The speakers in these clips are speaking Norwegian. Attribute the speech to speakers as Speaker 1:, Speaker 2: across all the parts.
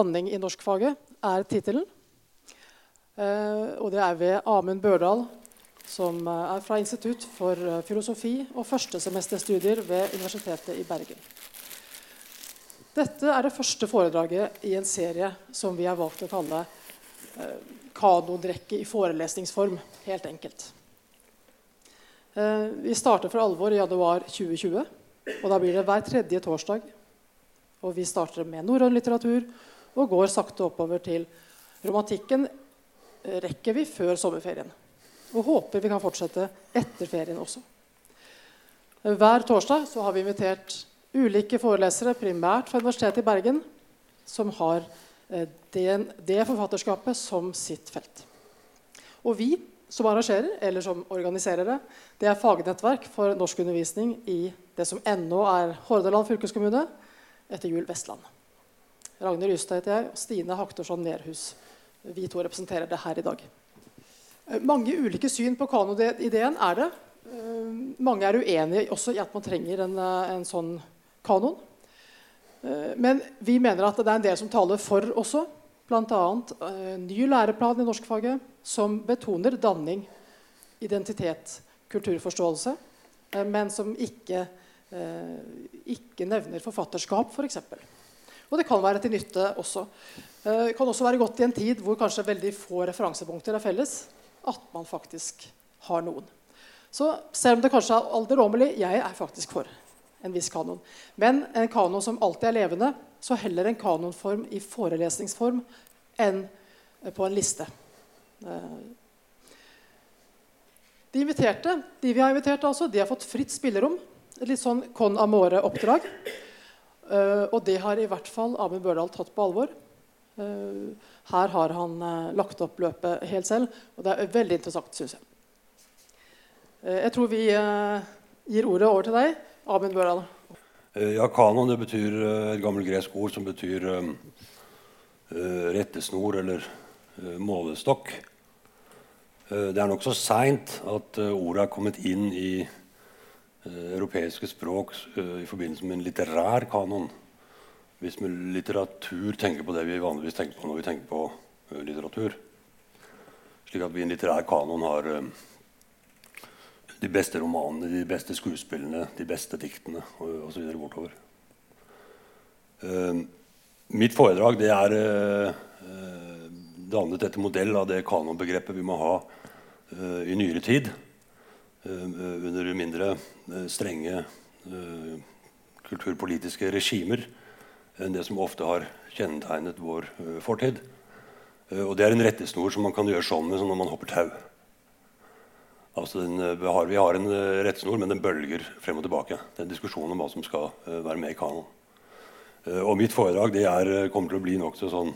Speaker 1: danning i norskfaget' er tittelen. Eh, og det er ved Amund Børdal, som eh, er fra Institutt for eh, filosofi og førstesemesterstudier ved Universitetet i Bergen. Dette er det første foredraget i en serie som vi har valgt å kalle eh, i forelesningsform'. Helt enkelt. Vi starter for alvor i januar 2020. Og da blir det hver tredje torsdag. Og vi starter med norrøn litteratur og går sakte oppover til romantikken rekker vi før sommerferien. Og håper vi kan fortsette etter ferien også. Hver torsdag har vi invitert ulike forelesere, primært fra Universitetet i Bergen, som har eh, det, forfatterskapet som sitt felt. Og vi som arrangerer, eller som organiserer det, det er fagnettverk for norskundervisning i det som ennå er Hordaland fylkeskommune, etter Jul Vestland. Ragnhild Ystad heter jeg, og Stine Haktorsson Nerhus. Vi to representerer det her i dag. Eh, mange ulike syn på kanoideen er det. Eh, mange er uenige også i at man trenger en, eh, en sånn kanon. Men vi mener at det er en del som taler for også. Bl.a. ny læreplan i norskfaget som betoner danning, identitet, kulturforståelse, men som ikke, ikke nevner forfatterskap, f.eks. For eksempel. Og det kan være til nytte også. Det kan også være godt i en tid hvor kanskje veldig få referansepunkter er felles at man faktisk har noen. Så selv om det kanskje er alderdommelig, jeg er faktisk for en viss kanon. Men en kanon som alltid er levende, så heller en kanonform i forelesningsform enn på en liste. Eh, de inviterte, de vi har invitert, altså, de har fått fritt spillerom. Litt sånn con amore-oppdrag. Eh, og det har i hvert fall Amund Børdal tatt på alvor. Eh, her har han eh, lagt opp løpet helt selv, og det er veldig interessant, syns jeg. Jeg tror vi gir ordet over til deg, Amund Børdal.
Speaker 2: Ja, kanon det betyr et gammelt gresk ord som betyr rettesnor eller målestokk. Det er nokså seint at ordet er kommet inn i europeiske språk i forbindelse med en litterær kanon. Hvis vi litteratur tenker på det vi vanligvis tenker på når vi tenker på uh, litteratur. Slik at vi i en litterær kanon har uh, de beste romanene, de beste skuespillene, de beste diktene osv. bortover. Uh, mitt foredrag det er dannet etter modell av det kanonbegrepet vi må ha i nyere tid. Under mindre strenge kulturpolitiske regimer enn det som ofte har kjennetegnet vår fortid. Og det er en rettesnor som man kan gjøre sånn med som når man hopper tau. Altså den, vi har en rettesnor, men den bølger frem og tilbake. Det er en diskusjon om hva som skal være med i kanoen. og mitt foredrag det er, kommer til å bli nokså sånn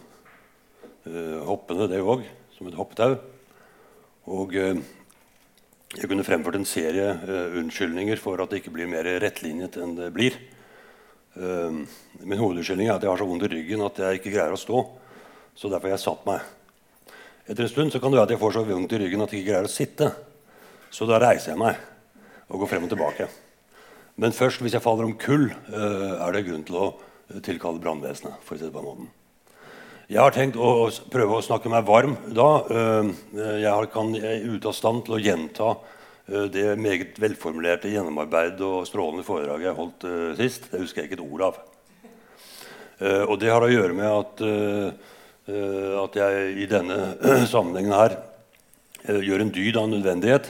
Speaker 2: hoppende, det òg, som et hoppetau. Og jeg kunne fremført en serie unnskyldninger for at det ikke blir mer rettlinjet enn det blir. Uh, min hovedunnskyldning er at jeg har så vondt i ryggen at jeg ikke greier å stå. Så derfor har jeg satt meg. Etter en stund kan det være at jeg får så vondt i ryggen at jeg ikke greier å sitte. Så da reiser jeg meg og går frem og tilbake. Men først hvis jeg faller om kull, uh, er det grunn til å tilkalle brannvesenet. for å si det på den måten. Jeg har tenkt å prøve å snakke meg varm da. Ehm, jeg kan ute av stand til å gjenta Eh, det meget velformulerte, gjennomarbeidede og strålende foredraget jeg holdt uh, sist, det husker jeg ikke et ord av. Og det har å gjøre med at, at jeg i denne sammenhengen her gjør en dyd av nødvendighet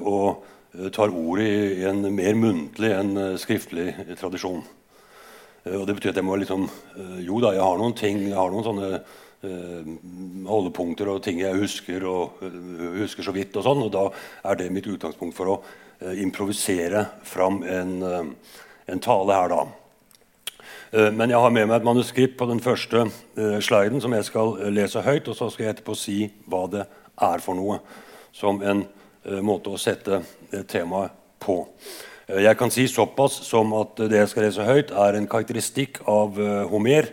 Speaker 2: og tar ordet i en mer muntlig enn skriftlig tradisjon. Og det betyr at jeg må liksom Jo da, jeg har noen ting, jeg har noen sånne Eh, holdepunkter og ting jeg husker og husker så vidt. Og sånn, og da er det mitt utgangspunkt for å improvisere fram en, en, tale her, da. men jeg har med meg et manuskript på den første sliden som jeg skal lese høyt. Og så skal jeg etterpå si hva det er for noe, som en måte å sette temaet på. Jeg kan si såpass som at det jeg skal lese høyt, er en karakteristikk av Homer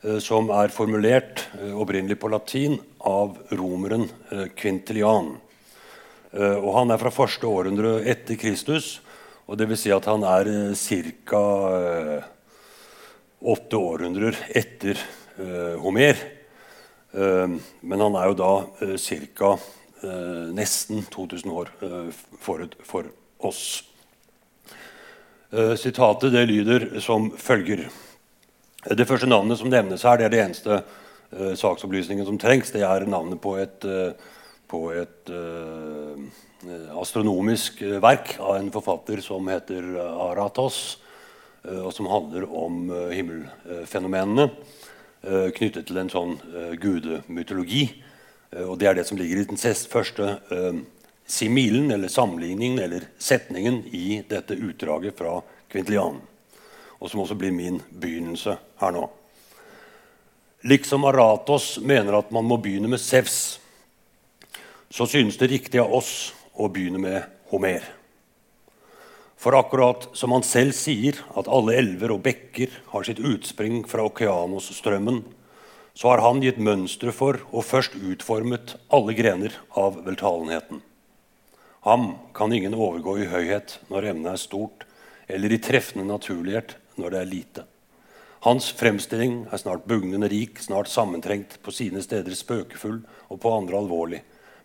Speaker 2: Eh, som er formulert eh, opprinnelig på latin av romeren eh, Quintilian. Og han er fra første århundre etter Kristus. og Dvs. Si at han er ca. åtte århundrer etter Homer. men han er jo da ca. nesten 2000 år forut for oss. Sitatet det lyder som følger. Det første navnet som nevnes her, det er det eneste uh, saksopplysningen som trengs. Det er navnet på et, uh, på et uh, astronomisk verk av en forfatter som heter Aratos, og som handler om himmelfenomenene knyttet til en sånn gudemytologi. og Det er det som ligger i den første similen, eller sammenligningen, eller setningen i dette utdraget fra Kvintilianen og som også blir min begynnelse her nå. Liksom Aratos mener at man må begynne med Sevs, så synes det riktig av oss å begynne med Homer. For akkurat som han selv sier at alle elver og bekker har sitt utspring fra Okeanosstrømmen, så har han gitt mønstre for og først utformet alle grener av veltalenheten. Ham kan ingen overgå i høyhet når emnet er stort, eller i treffende naturlighet når det er lite. Hans fremstilling er snart bugnende rik, snart sammentrengt, på sine steder spøkefull og på andre alvorlig.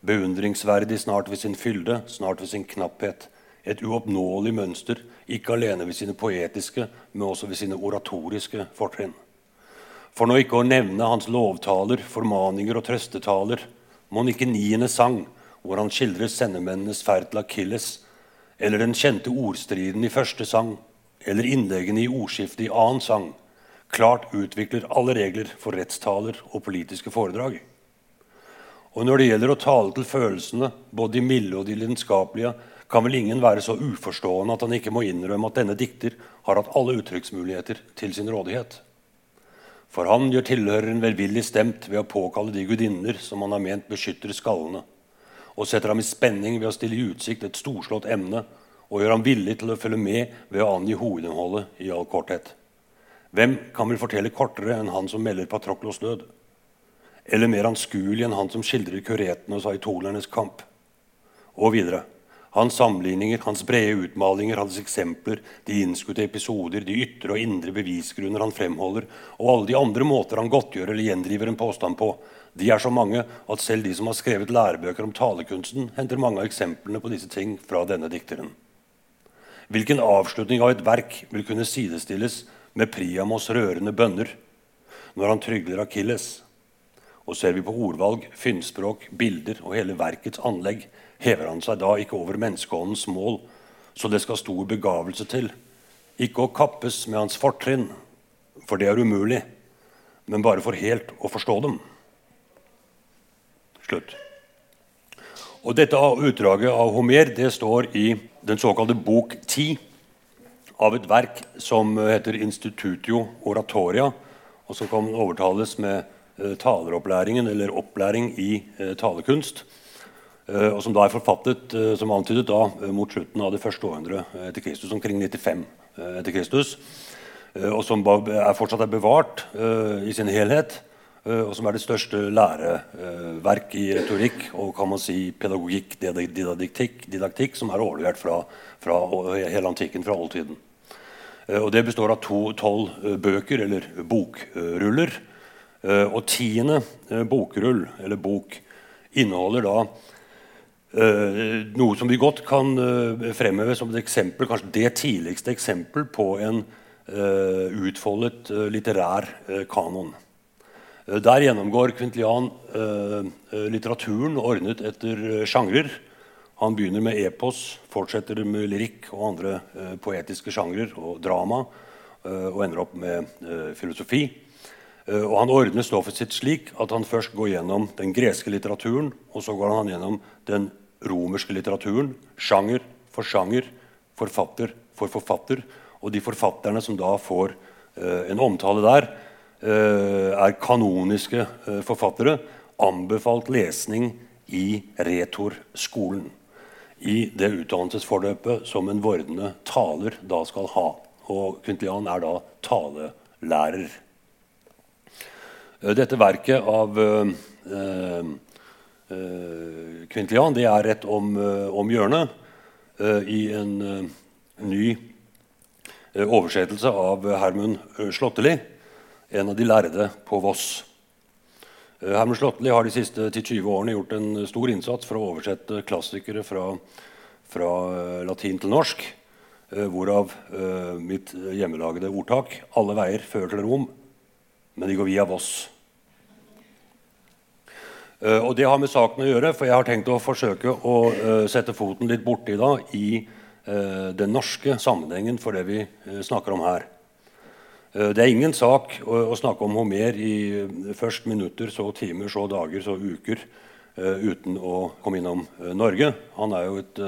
Speaker 2: Beundringsverdig snart ved sin fylde, snart ved sin knapphet. Et uoppnåelig mønster, ikke alene ved sine poetiske, men også ved sine oratoriske fortrinn. For nå ikke å nevne hans lovtaler, formaninger og trøstetaler, må ikke niende sang, hvor han skildrer sendemennenes ferd til Akilles, eller den kjente ordstriden i første sang, eller innleggene i ordskiftet i annen sang klart utvikler alle regler for rettstaler og politiske foredrag. Og når det gjelder å tale til følelsene, både de milde og de lidenskapelige, kan vel ingen være så uforstående at han ikke må innrømme at denne dikter har hatt alle uttrykksmuligheter til sin rådighet. For han gjør tilhøreren velvillig stemt ved å påkalle de gudinner som han har ment beskytter skallene, og setter ham i spenning ved å stille i utsikt et storslått emne og gjør ham villig til å følge med ved å angi hovedinnholdet i all korthet. Hvem kan vel fortelle kortere enn han som melder Patroklos død? Eller mer anskuelig enn han som skildrer kuretene og saitolernes kamp? Og videre. Hans sammenligninger, hans brede utmalinger, hans eksempler, de innskutte episoder, de ytre og indre bevisgrunner han fremholder, og alle de andre måter han godtgjør eller gjendriver en påstand på, de er så mange at selv de som har skrevet lærebøker om talekunsten, henter mange av eksemplene på disse ting fra denne dikteren. Hvilken avslutning av et verk vil kunne sidestilles med Priamos rørende bønner når han trygler Akilles? Og ser vi på ordvalg, fyndspråk, bilder og hele verkets anlegg, hever han seg da ikke over menneskeåndens mål, så det skal stor begavelse til. Ikke å kappes med hans fortrinn, for det er umulig, men bare for helt å forstå dem. Slutt. Og Dette utdraget av Homer det står i den såkalte bok 10 av et verk som heter Institutio Oratoria, og som kan overtales med eh, taleropplæringen eller opplæring i eh, talekunst. Eh, og som da er forfattet eh, som antydet da, eh, mot slutten av det første århundret etter Kristus, omkring 95 eh, etter Kristus. og som er fortsatt er bevart i sin helhet. Eh, og som er det største læreverk i retorikk og kan man si pedagogikk, didaktikk, didaktikk som er overlevert fra, fra hele antikken, fra oldtiden. Eh, og det består av tolv eh, bøker, eller bokruller. Og tiende bokrull, eller bok, inneholder da noe som vi godt kan fremheve som et eksempel, kanskje det tidligste eksempel på en utfoldet litterær kanon. Eh, der gjennomgår Quintilian eh, eh, litteraturen ordnet etter sjangrer. Han begynner med epos, fortsetter med lyrikk og andre poetiske sjangrer og drama, og ender opp med filosofi. Og Han ordner stoffet sitt slik at han først går gjennom den greske litteraturen, og så går han gjennom den romerske litteraturen, sjanger for sjanger, forfatter for forfatter. Og de forfatterne som da får en omtale der, er kanoniske eh, forfattere, anbefalt lesning i retorskolen. I det utdannelsesforløpet som en vordende taler da skal ha. Og Quintilian er da talelærer. Eh, dette verket av eh, Quintilian det er rett om, om hjørnet eh, i en ny oversettelse av Hermund Slåtteli en av de lærde på Voss. Herman Slåttli har de siste 10-20 årene gjort en stor innsats for å oversette klassikere fra, fra latin til norsk. Hvorav mitt hjemmelagede ordtak 'Alle veier fører til Rom', men de går via Voss. Og Det har med saken å gjøre, for jeg har tenkt å forsøke å sette foten litt borti da, i den norske sammenhengen for det vi snakker om her. Det er ingen sak å, å, snakke om Homer i først minutter, så timer, så dager, så uker uten å komme innom Norge. Han er jo et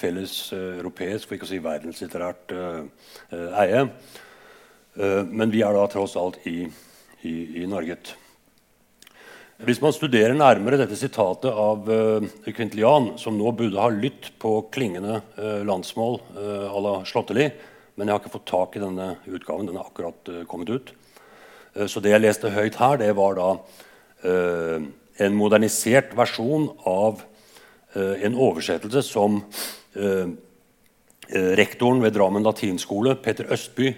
Speaker 2: felles europeisk, for ikke å si verdenslitterært eie. men vi er da tross alt i, i, i Norge. Hvis man studerer nærmere dette sitatet av uh, Quintilian, som nå burde ha lytt på klingende uh, landsmål uh, à la Slåtteli, men jeg har ikke fått tak i denne utgaven. Den er akkurat uh, kommet ut. så det jeg leste høyt her, det var da en modernisert versjon av en oversettelse som rektoren ved Drammen latinskole, Peter Østby,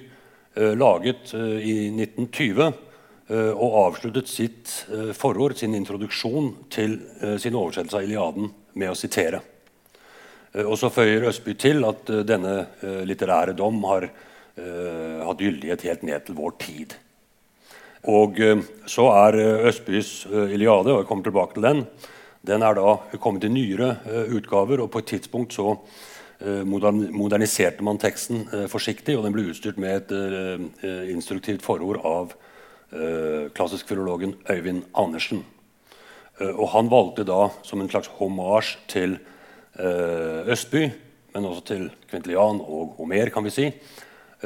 Speaker 2: laget i 1920 Eh, og avsluttet sitt forord, sin introduksjon til sin oversettelse av Iliaden med å sitere. Og Så føyer Østby til at denne litterære dom har hatt gyldighet helt ned til vår tid. Og Så er Østbys Iliade, og jeg kommer tilbake til den, den er da kommet i nyere utgaver. og På et tidspunkt så moderniserte man teksten forsiktig, og den ble utstyrt med et instruktivt forord av Eh, klassisk-filologen Øyvind Andersen. Eh, og han valgte da, som en slags hommage til eh, Østby, men også til Quintilian og Homer, kan vi si,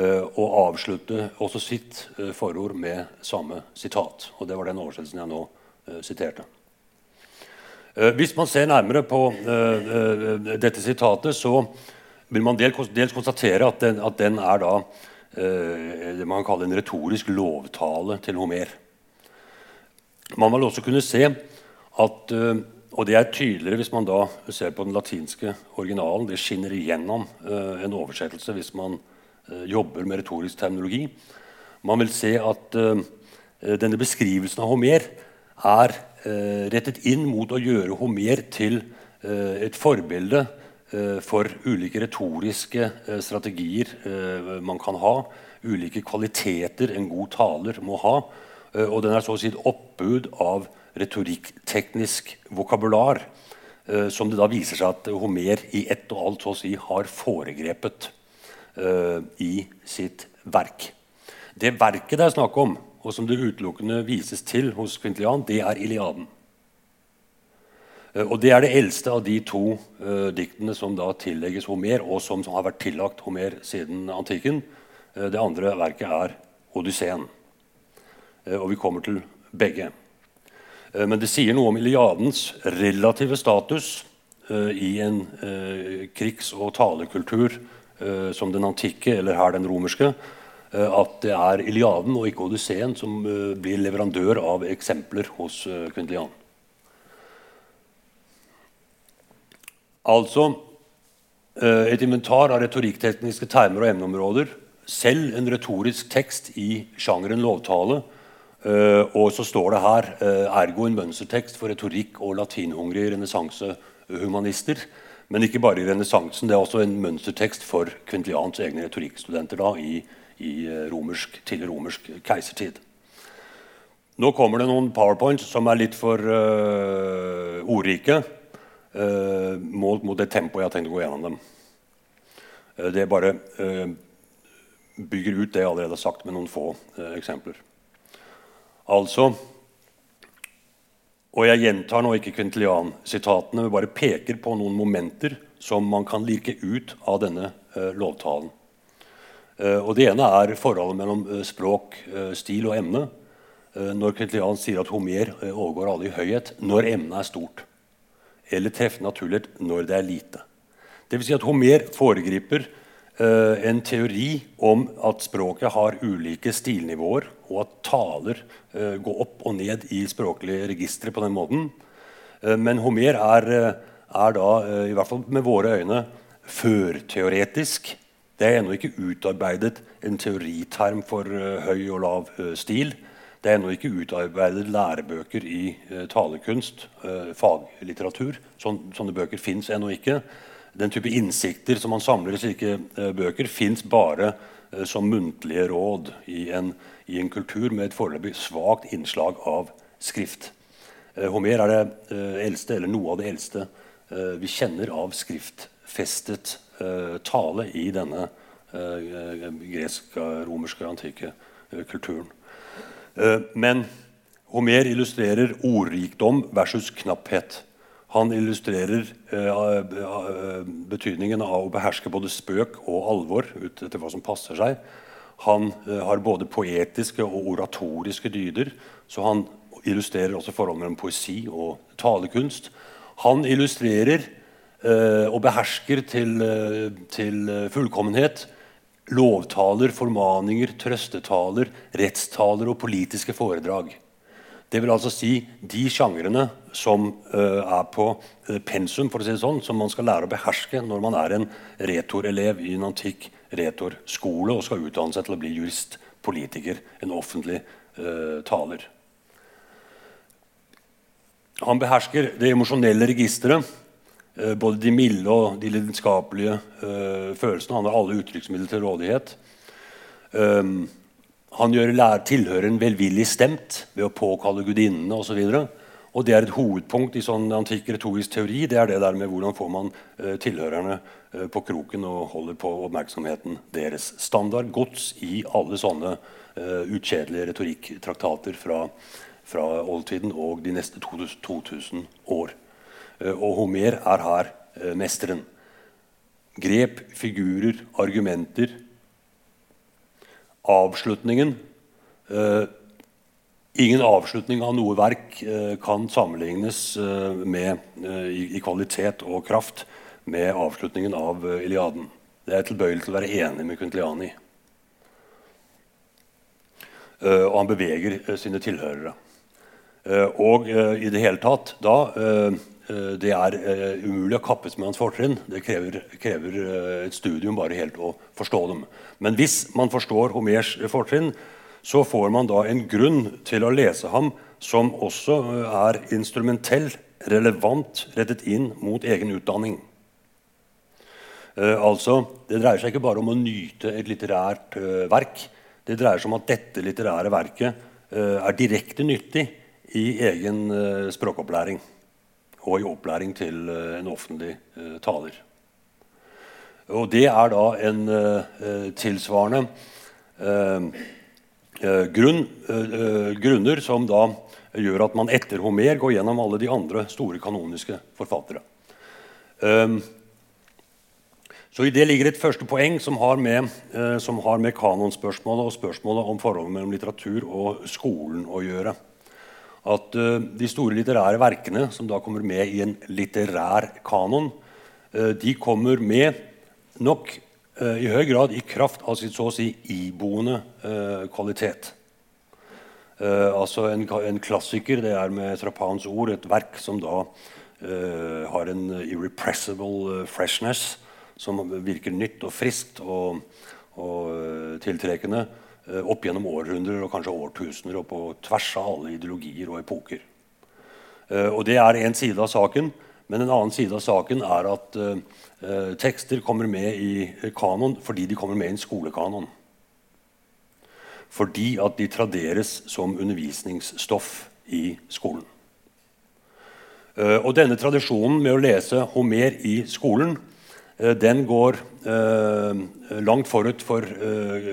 Speaker 2: og avslutte også sitt forord med samme sitat. Og det var den oversettelsen jeg nå siterte. Hvis man ser nærmere på dette sitatet, så vil man dels konstatere at den, at den er da Eh, det man kaller en retorisk lovtale til Homer. Man vil også kunne se at eh, og det er tydeligere hvis man da ser på den latinske originalen. Det skinner igjennom uh, en oversettelse hvis man uh, jobber med retorisk terminologi. Man vil se at uh, denne beskrivelsen av Homer er rettet inn mot å gjøre Homer til et forbilde Eh, for ulike retoriske eh, strategier eh, man kan ha. Ulike kvaliteter en god taler må ha. Og den er så å si et oppbud av retorikkteknisk vokabular som det da viser seg at Homer i ett og alt så å si har foregrepet i sitt verk. Det verket det er snakk om, og som det utelukkende vises til hos Quintilian, det er Iliaden. Eh, og Det er det eldste av de to uh, diktene som da tillegges Homer, og som, som, har vært tillagt Homer siden antikken. Uh, det andre verket er Odysseen. Uh, og vi kommer til begge. Men det sier noe om Iliadens relative status i en krigs- og talekultur som den antikke, eller her den romerske. at det er Iliaden og ikke Odysseen som blir leverandør av eksempler hos Kvintilian. Altså eh, et inventar av retorikktekniske termer og emneområder. Selv en retorisk tekst i sjangeren lovtale. Eh, og så står det her eh, ergo en mønstertekst for retorikk og latinhungrige renessansehumanister. Men ikke bare i renessansen. Det er også en mønstertekst for Quintilians egne retorikkstudenter da, i, i romersk, til romersk keisertid. Nå kommer det noen powerpoints som er litt for uh, ordrike. Uh, målt mot det tempoet jeg har tenkt å gå gjennom dem. Uh, det bare bygger ut det jeg allerede har sagt, med noen få eksempler. Altså Og jeg gjentar nå ikke Kvintilian-sitatene, men bare peker på noen momenter som man kan lirke ut av denne lovtalen. og Det ene er forholdet mellom språk, stil og emne. når Kvintilian sier at Homer overgår alle i høyhet når emnet er stort eller treffe naturlig når det er lite. Dvs. Si at Homer foregriper en teori om at språket har ulike stilnivåer, og at taler uh, går opp og ned i språklige registre på den måten. Uh, men Homer er, er da, i hvert fall med våre øyne, førteoretisk Det er ennå ikke utarbeidet en teoriterm for høy og lav stil. Det er ennå ikke utarbeidet lærebøker i talekunst, faglitteratur. Sånn, sånne bøker fins ennå ikke. Den type innsikter som man samler i slike bøker, fins bare som muntlige råd i en, i en kultur med et foreløpig svakt innslag av skrift. Homer er det eldste, eller noe av det eldste vi kjenner av skriftfestet Eh, tale i denne eh, greske, romerske, antikke eh, kulturen. men Homer illustrerer ordrikdom versus knapphet. Han illustrerer eh, betydningen av å beherske både spøk og alvor ut etter hva som passer seg. Han eh, har både poetiske og oratoriske dyder, så han illustrerer også forholdet mellom poesi og talekunst. Han illustrerer Eh, og behersker til, eh, til fullkommenhet lovtaler, formaninger, trøstetaler, rettstaler og politiske foredrag. Det vil altså si de sjangrene som uh, er på pensum, for å si det sånn, som man skal lære å beherske når man er en retorelev i en antikk retorskole og skal utdanne seg til å bli jurist, politiker, en offentlig uh, taler. Han behersker det emosjonelle registeret Eh, både de milde og de lidenskapelige uh, følelsene. Han har alle uttrykksmidler til rådighet. Um, han gjør tilhøreren velvillig stemt ved å påkalle gudinnene osv. Og det er et hovedpunkt i sånn antikk retorisk teori. Det er det der med hvordan får man uh, tilhørerne uh, på kroken og holder på oppmerksomheten deres. Standard gods i alle sånne uh, ukjedelige retorikktraktater fra, fra oldtiden og de neste 2000 år. Eh, og Homer er her eh, mesteren. Grep, figurer, argumenter. Avslutningen eh, Ingen avslutning av noe verk kan sammenlignes med, i, kvalitet og kraft med avslutningen av Iliaden. Det er tilbøyelig til å være enig med Kuntliani. og han beveger sine tilhørere. og i det hele tatt da Eh, det er umulig å kappes med hans fortrinn. Det krever, krever et studium bare helt å forstå dem. Men hvis man forstår Homers fortrinn, så får man da en grunn til å lese ham som også uh, er instrumentell, relevant, rettet inn mot egen utdanning. altså, Det dreier seg ikke bare om å nyte et litterært verk. Det dreier seg om at dette litterære verket er direkte nyttig i egen språkopplæring og i opplæring til eh, en offentlig eh, taler. Og det er da en eh, tilsvarende grunn, grunner som da gjør at man etter Homer går gjennom alle de andre store kanoniske forfattere. Så I det ligger et første poeng som har med, som har med kanonspørsmålet og spørsmålet om forholdet mellom litteratur og skolen å gjøre at uh, de store litterære verkene, som da kommer med i en litterær kanon, uh, de kommer med nok i høy grad i kraft av sitt så å si iboende kvalitet. altså en, en, klassiker, det er med Trapans ord et verk som da har en irrepressible freshness, som virker nytt og friskt og, og tiltrekkende Eh, opp gjennom århundrer og kanskje årtusener og på tvers av alle ideologier og epoker. Eh, og Det er én side av saken. Men en annen side av saken er at eh, tekster kommer med i kanon fordi de kommer med i en skolekanon. Fordi at de traderes som undervisningsstoff i skolen. Eh, og denne tradisjonen med å lese Homer i skolen eh, den går langt forut for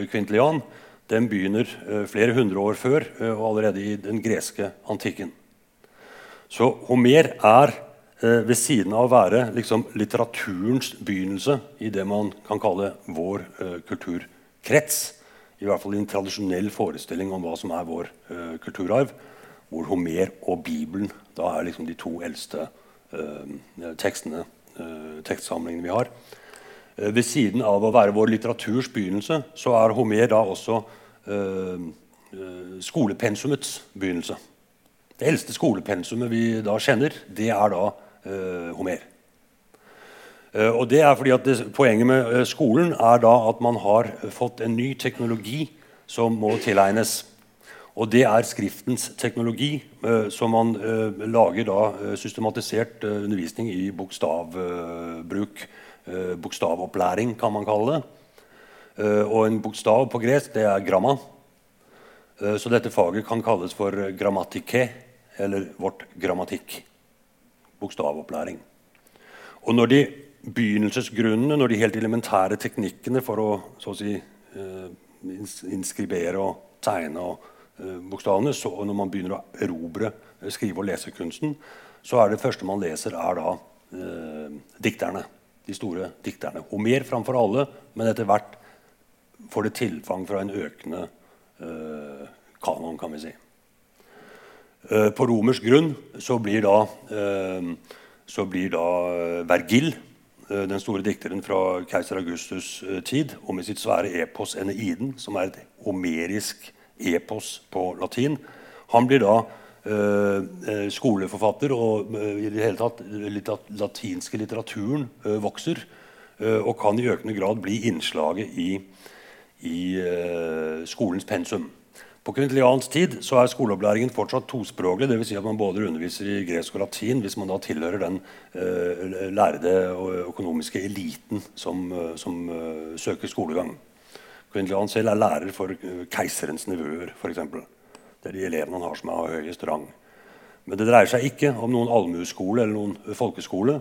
Speaker 2: Kvintlian den begynner eh, flere hundre år før eh, og allerede i den greske antikken. Så Homer er eh, ved siden av å være liksom, litteraturens begynnelse i det man kan kalle vår kulturkrets, i hvert fall i en tradisjonell forestilling om hva som er vår kulturarv, hvor Homer og Bibelen da er liksom de to eldste tekstene, tekstsamlingene vi har. Eh, ved siden av å være vår litteraturs begynnelse, så er Homer da også skolepensumets begynnelse. Det eldste skolepensumet vi da kjenner, det er da øh, Homer. Eh, og det er fordi at det, Poenget med eh, skolen er da at man har fått en ny teknologi som må tilegnes. Og det er skriftens teknologi, eh, som man eh, lager da eh, systematisert eh, undervisning i bokstavbruk. Eh, bokstavopplæring, kan man kalle det. Eh, og en bokstav på gresk det er gramma. Eh, så dette faget kan kalles for grammatike, eller vårt grammatikk. Bokstavopplæring. Og når de begynnelsesgrunnene, når de helt elementære teknikkene for å å si, inskribere og tegne og Eh, bokstavene. Så når man begynner å erobre eh, skrive- og lesekunsten, så er det første man leser, er da eh, dikterne. De store dikterne. Homer framfor alle, men etter hvert får det tilfang fra en økende eh, kanon, kan vi si. Eh, på romersk grunn så blir da, eh, så blir da Vergil, den store dikteren fra keiser Augustus' tid, og med sitt svære epos Eneiden, som er et homerisk epos på latin. Han blir da eh, eh skoleforfatter, og eh, i det hele tatt litt latinske litteraturen eh, vokser. Eh, og kan i økende grad bli innslaget i, i eh, skolens pensum. På kvintiliansk tid så er skoleopplæringen fortsatt tospråklig. Dvs. Si at man både underviser i gresk og latin hvis man da tilhører den uh, lærde og økonomiske eliten som, som uh, søker skolegang. Quinlan selv er lærer for keiserens nevøer, f.eks. Det er de elevene han har som har høyest rang. Men det dreier seg ikke om noen allmueskole eller noen folkeskole.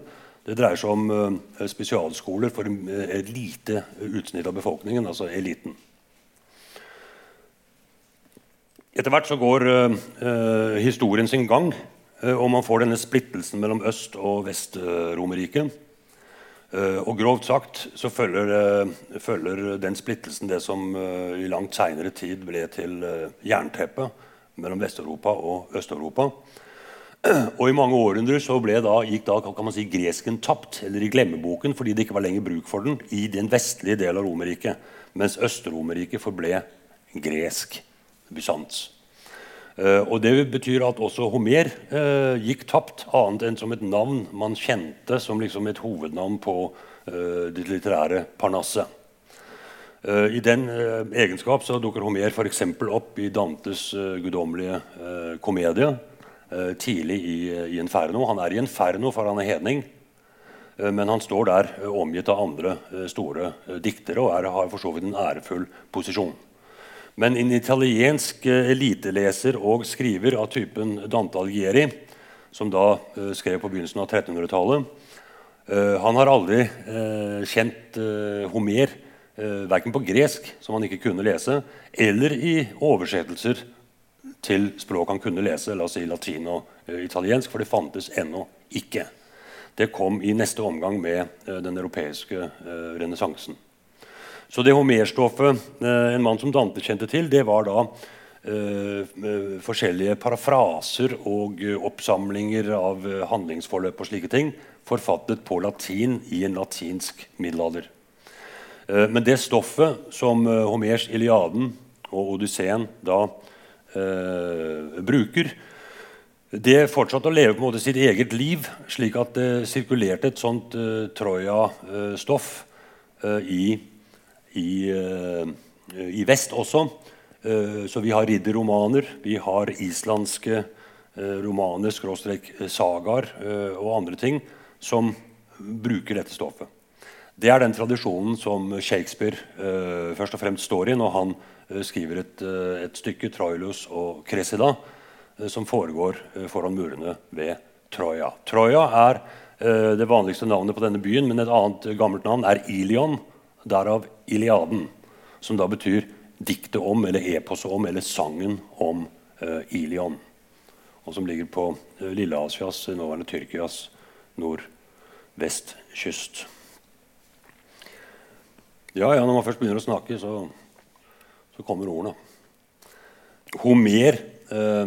Speaker 2: Det dreier seg om uh, spesialskoler for et lite utsnitt av befolkningen, altså eliten. Etter hvert så går uh, historien sin gang, uh, og man får denne splittelsen mellom Øst- og Vest-Romerriket. Uh, og grovt sagt så følger, følger, den splittelsen det som i langt seinere tid ble til jernteppet mellom Vest-Europa og Øst-Europa. Og i mange århundrer så da, gikk da, kan man si, gresken tapt, eller i glemmeboken, fordi det ikke var lenger bruk for den i den vestlige del av Romerriket. Mens Øst-Romerriket forble gresk. Bysants. Uh, og Det betyr at også Homer eh, gikk tapt, annet enn som et navn man kjente som liksom et hovednavn på eh, det litterære parnasset. I den egenskap så dukker Homer f.eks. opp i Dantes guddommelige komedie tidlig i, i, Inferno. Han er i Inferno, for han er hedning. Men han står der omgitt av andre store diktere og er, har for så vidt en ærefull posisjon. Men en italiensk eh, eliteleser og skriver av typen Dante Algieri, som da uh, skrev på begynnelsen av 1300-tallet, uh, eh, han har aldri kjent Homer verken på gresk, som han ikke kunne lese, eller i oversettelser til språk han kunne lese, la oss si latin og italiensk, for det fantes ennå ikke. Det kom i neste omgang med den europeiske renessansen. Så det homerstoffet eh, en mann som Dante kjente til, det var da eh, eh forskjellige parafraser og eh, oppsamlinger av handlingsforløp og slike ting, forfattet på latin i en latinsk middelalder. Eh, men det stoffet som eh, Homers 'Iliaden' og 'Odysseen' da bruker, det fortsatte å leve på en måte sitt eget liv, slik at det sirkulerte et sånt Troja-stoff i i, eh, i vest også. Eh, så vi har ridderromaner, vi har islandske eh, romaner, skråstrek sagaer og andre ting som bruker dette stoffet. Det er den tradisjonen som Shakespeare uh, først og fremst står i når han uh, skriver et, et, stykke, 'Troilus og Cressida', som foregår foran murene ved Troja. Troja er det vanligste navnet på denne byen, men et annet gammelt navn er Ilion. Derav Iliaden, som da betyr diktet om, eller eposet om, eller sangen om uh, Ilion. Og som ligger på uh, Lille-Asias, nåværende Tyrkias nordvestkyst. Ja, ja, når man først begynner å snakke, så, så kommer ordene. Homer, eh,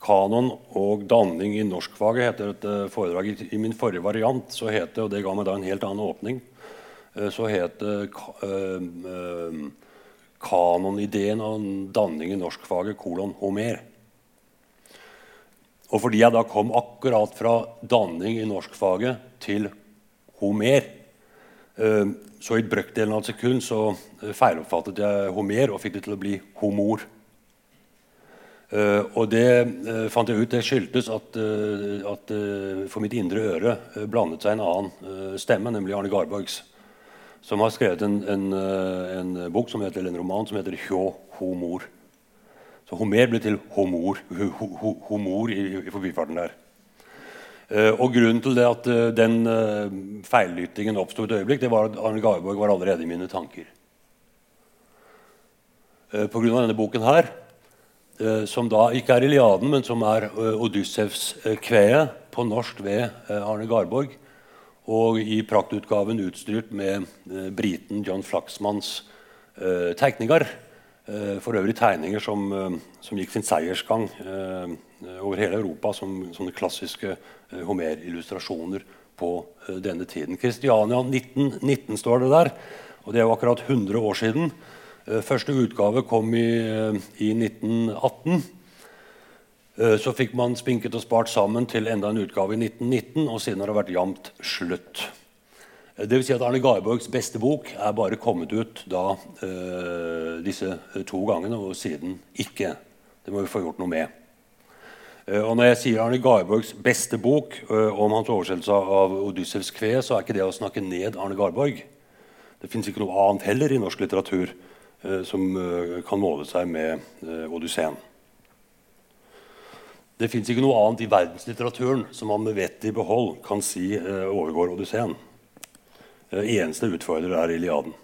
Speaker 2: kanon og danning i norskfaget heter et foredrag. I, min forrige variant så het det, og det ga meg da en helt annen åpning, Eh, så het det eh, eh, kanonideen og danning i norskfaget kolon Homer. Og fordi jeg da kom akkurat fra danning i norskfaget til Homer, Så i brøkdelen av et sekund så feiloppfattet jeg Homer og fikk det til å bli homor. Og det fant jeg ut det skyldtes at, at for mitt indre øre blandet seg en annen stemme, nemlig Arne Garborgs, som har skrevet en, en, en, bok som heter, en roman som heter 'Hjå homor'. Så Homer ble til homor, homor i, i forbifarten der. og Grunnen til det at den feillyttingen oppsto et øyeblikk, det var at Arne Garborg var allerede i mine tanker. Pga. denne boken her Eh, som da ikke er Iliaden, men som er Odyssevs kveet på norsk ved Arne Garborg. Og i praktutgaven utstyrt med briten John Flaxmans tegninger. for øvrig tegninger som, som, gikk sin seiersgang over hele Europa som sånne klassiske Homer-illustrasjoner på denne tiden. Kristiania 1919 står det der, og det er jo akkurat 100 år siden. Eh, første utgave kom i, eh, i 1918. Eh, så fikk man spinket og spart sammen til enda en utgave i 1919, og siden har det vært jevnt slutt. Det vil si at Arne Garborgs beste bok er bare kommet ut da, eh, disse to gangene, og siden ikke. Det må vi få gjort noe med. Eh, og Når jeg sier Arne Garborgs beste bok eh, om hans oversettelse av Odyssevs kve, så er ikke det å snakke ned Arne Garborg. Det fins ikke noe annet heller i norsk litteratur Eh, som eh, kan måle seg med eh, Odysseen. Det fins ikke noe annet i verdenslitteraturen som man med vettet i behold kan si overgår Odysseen. Eneste utfordrer er Iliaden.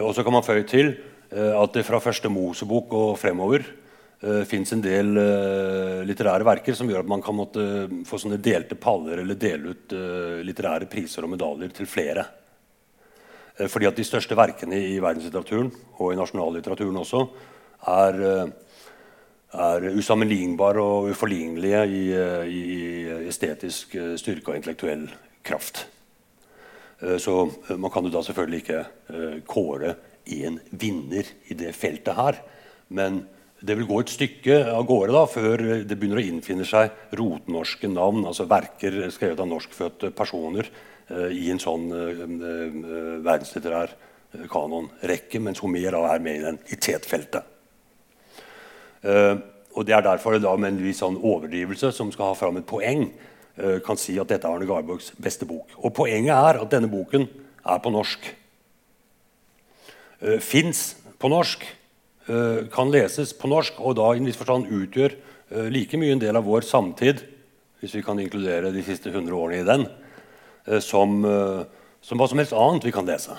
Speaker 2: Og så kan man føye til at det fra første Mosebok og fremover eh, fins en del uh, litterære verker som gjør at man kan måtte få sånne delte paller eller dele ut uh, litterære priser og medaljer til flere. Eh, fordi at de største verkene i verdenslitteraturen, og i nasjonallitteraturen også, er, eh, er usammenlignbare og uforlignelige i, eh, i, estetisk styrke og intellektuell kraft. Så man kan jo da selvfølgelig ikke kåre én vinner i det feltet her. Men det vil gå et stykke av gårde da, før det begynner å innfinne seg rotnorske navn, altså verker skrevet av norskfødte personer Eh, i en sånn eh, eh, verdenslitterær kanonrekke, mens Homer er med i den i tetfeltet. Og Det er derfor det da med en viss sånn overdrivelse som skal ha fram et poeng, kan si at dette er Arne Garborgs beste bok. Og Poenget er at denne boken er på norsk. Uh, Fins på norsk, kan leses på norsk, og da i en viss forstand utgjør like mye en del av vår samtid, hvis vi kan inkludere de siste 100 årene i den, Eh, som, eh, som hva som helst annet vi kan lese.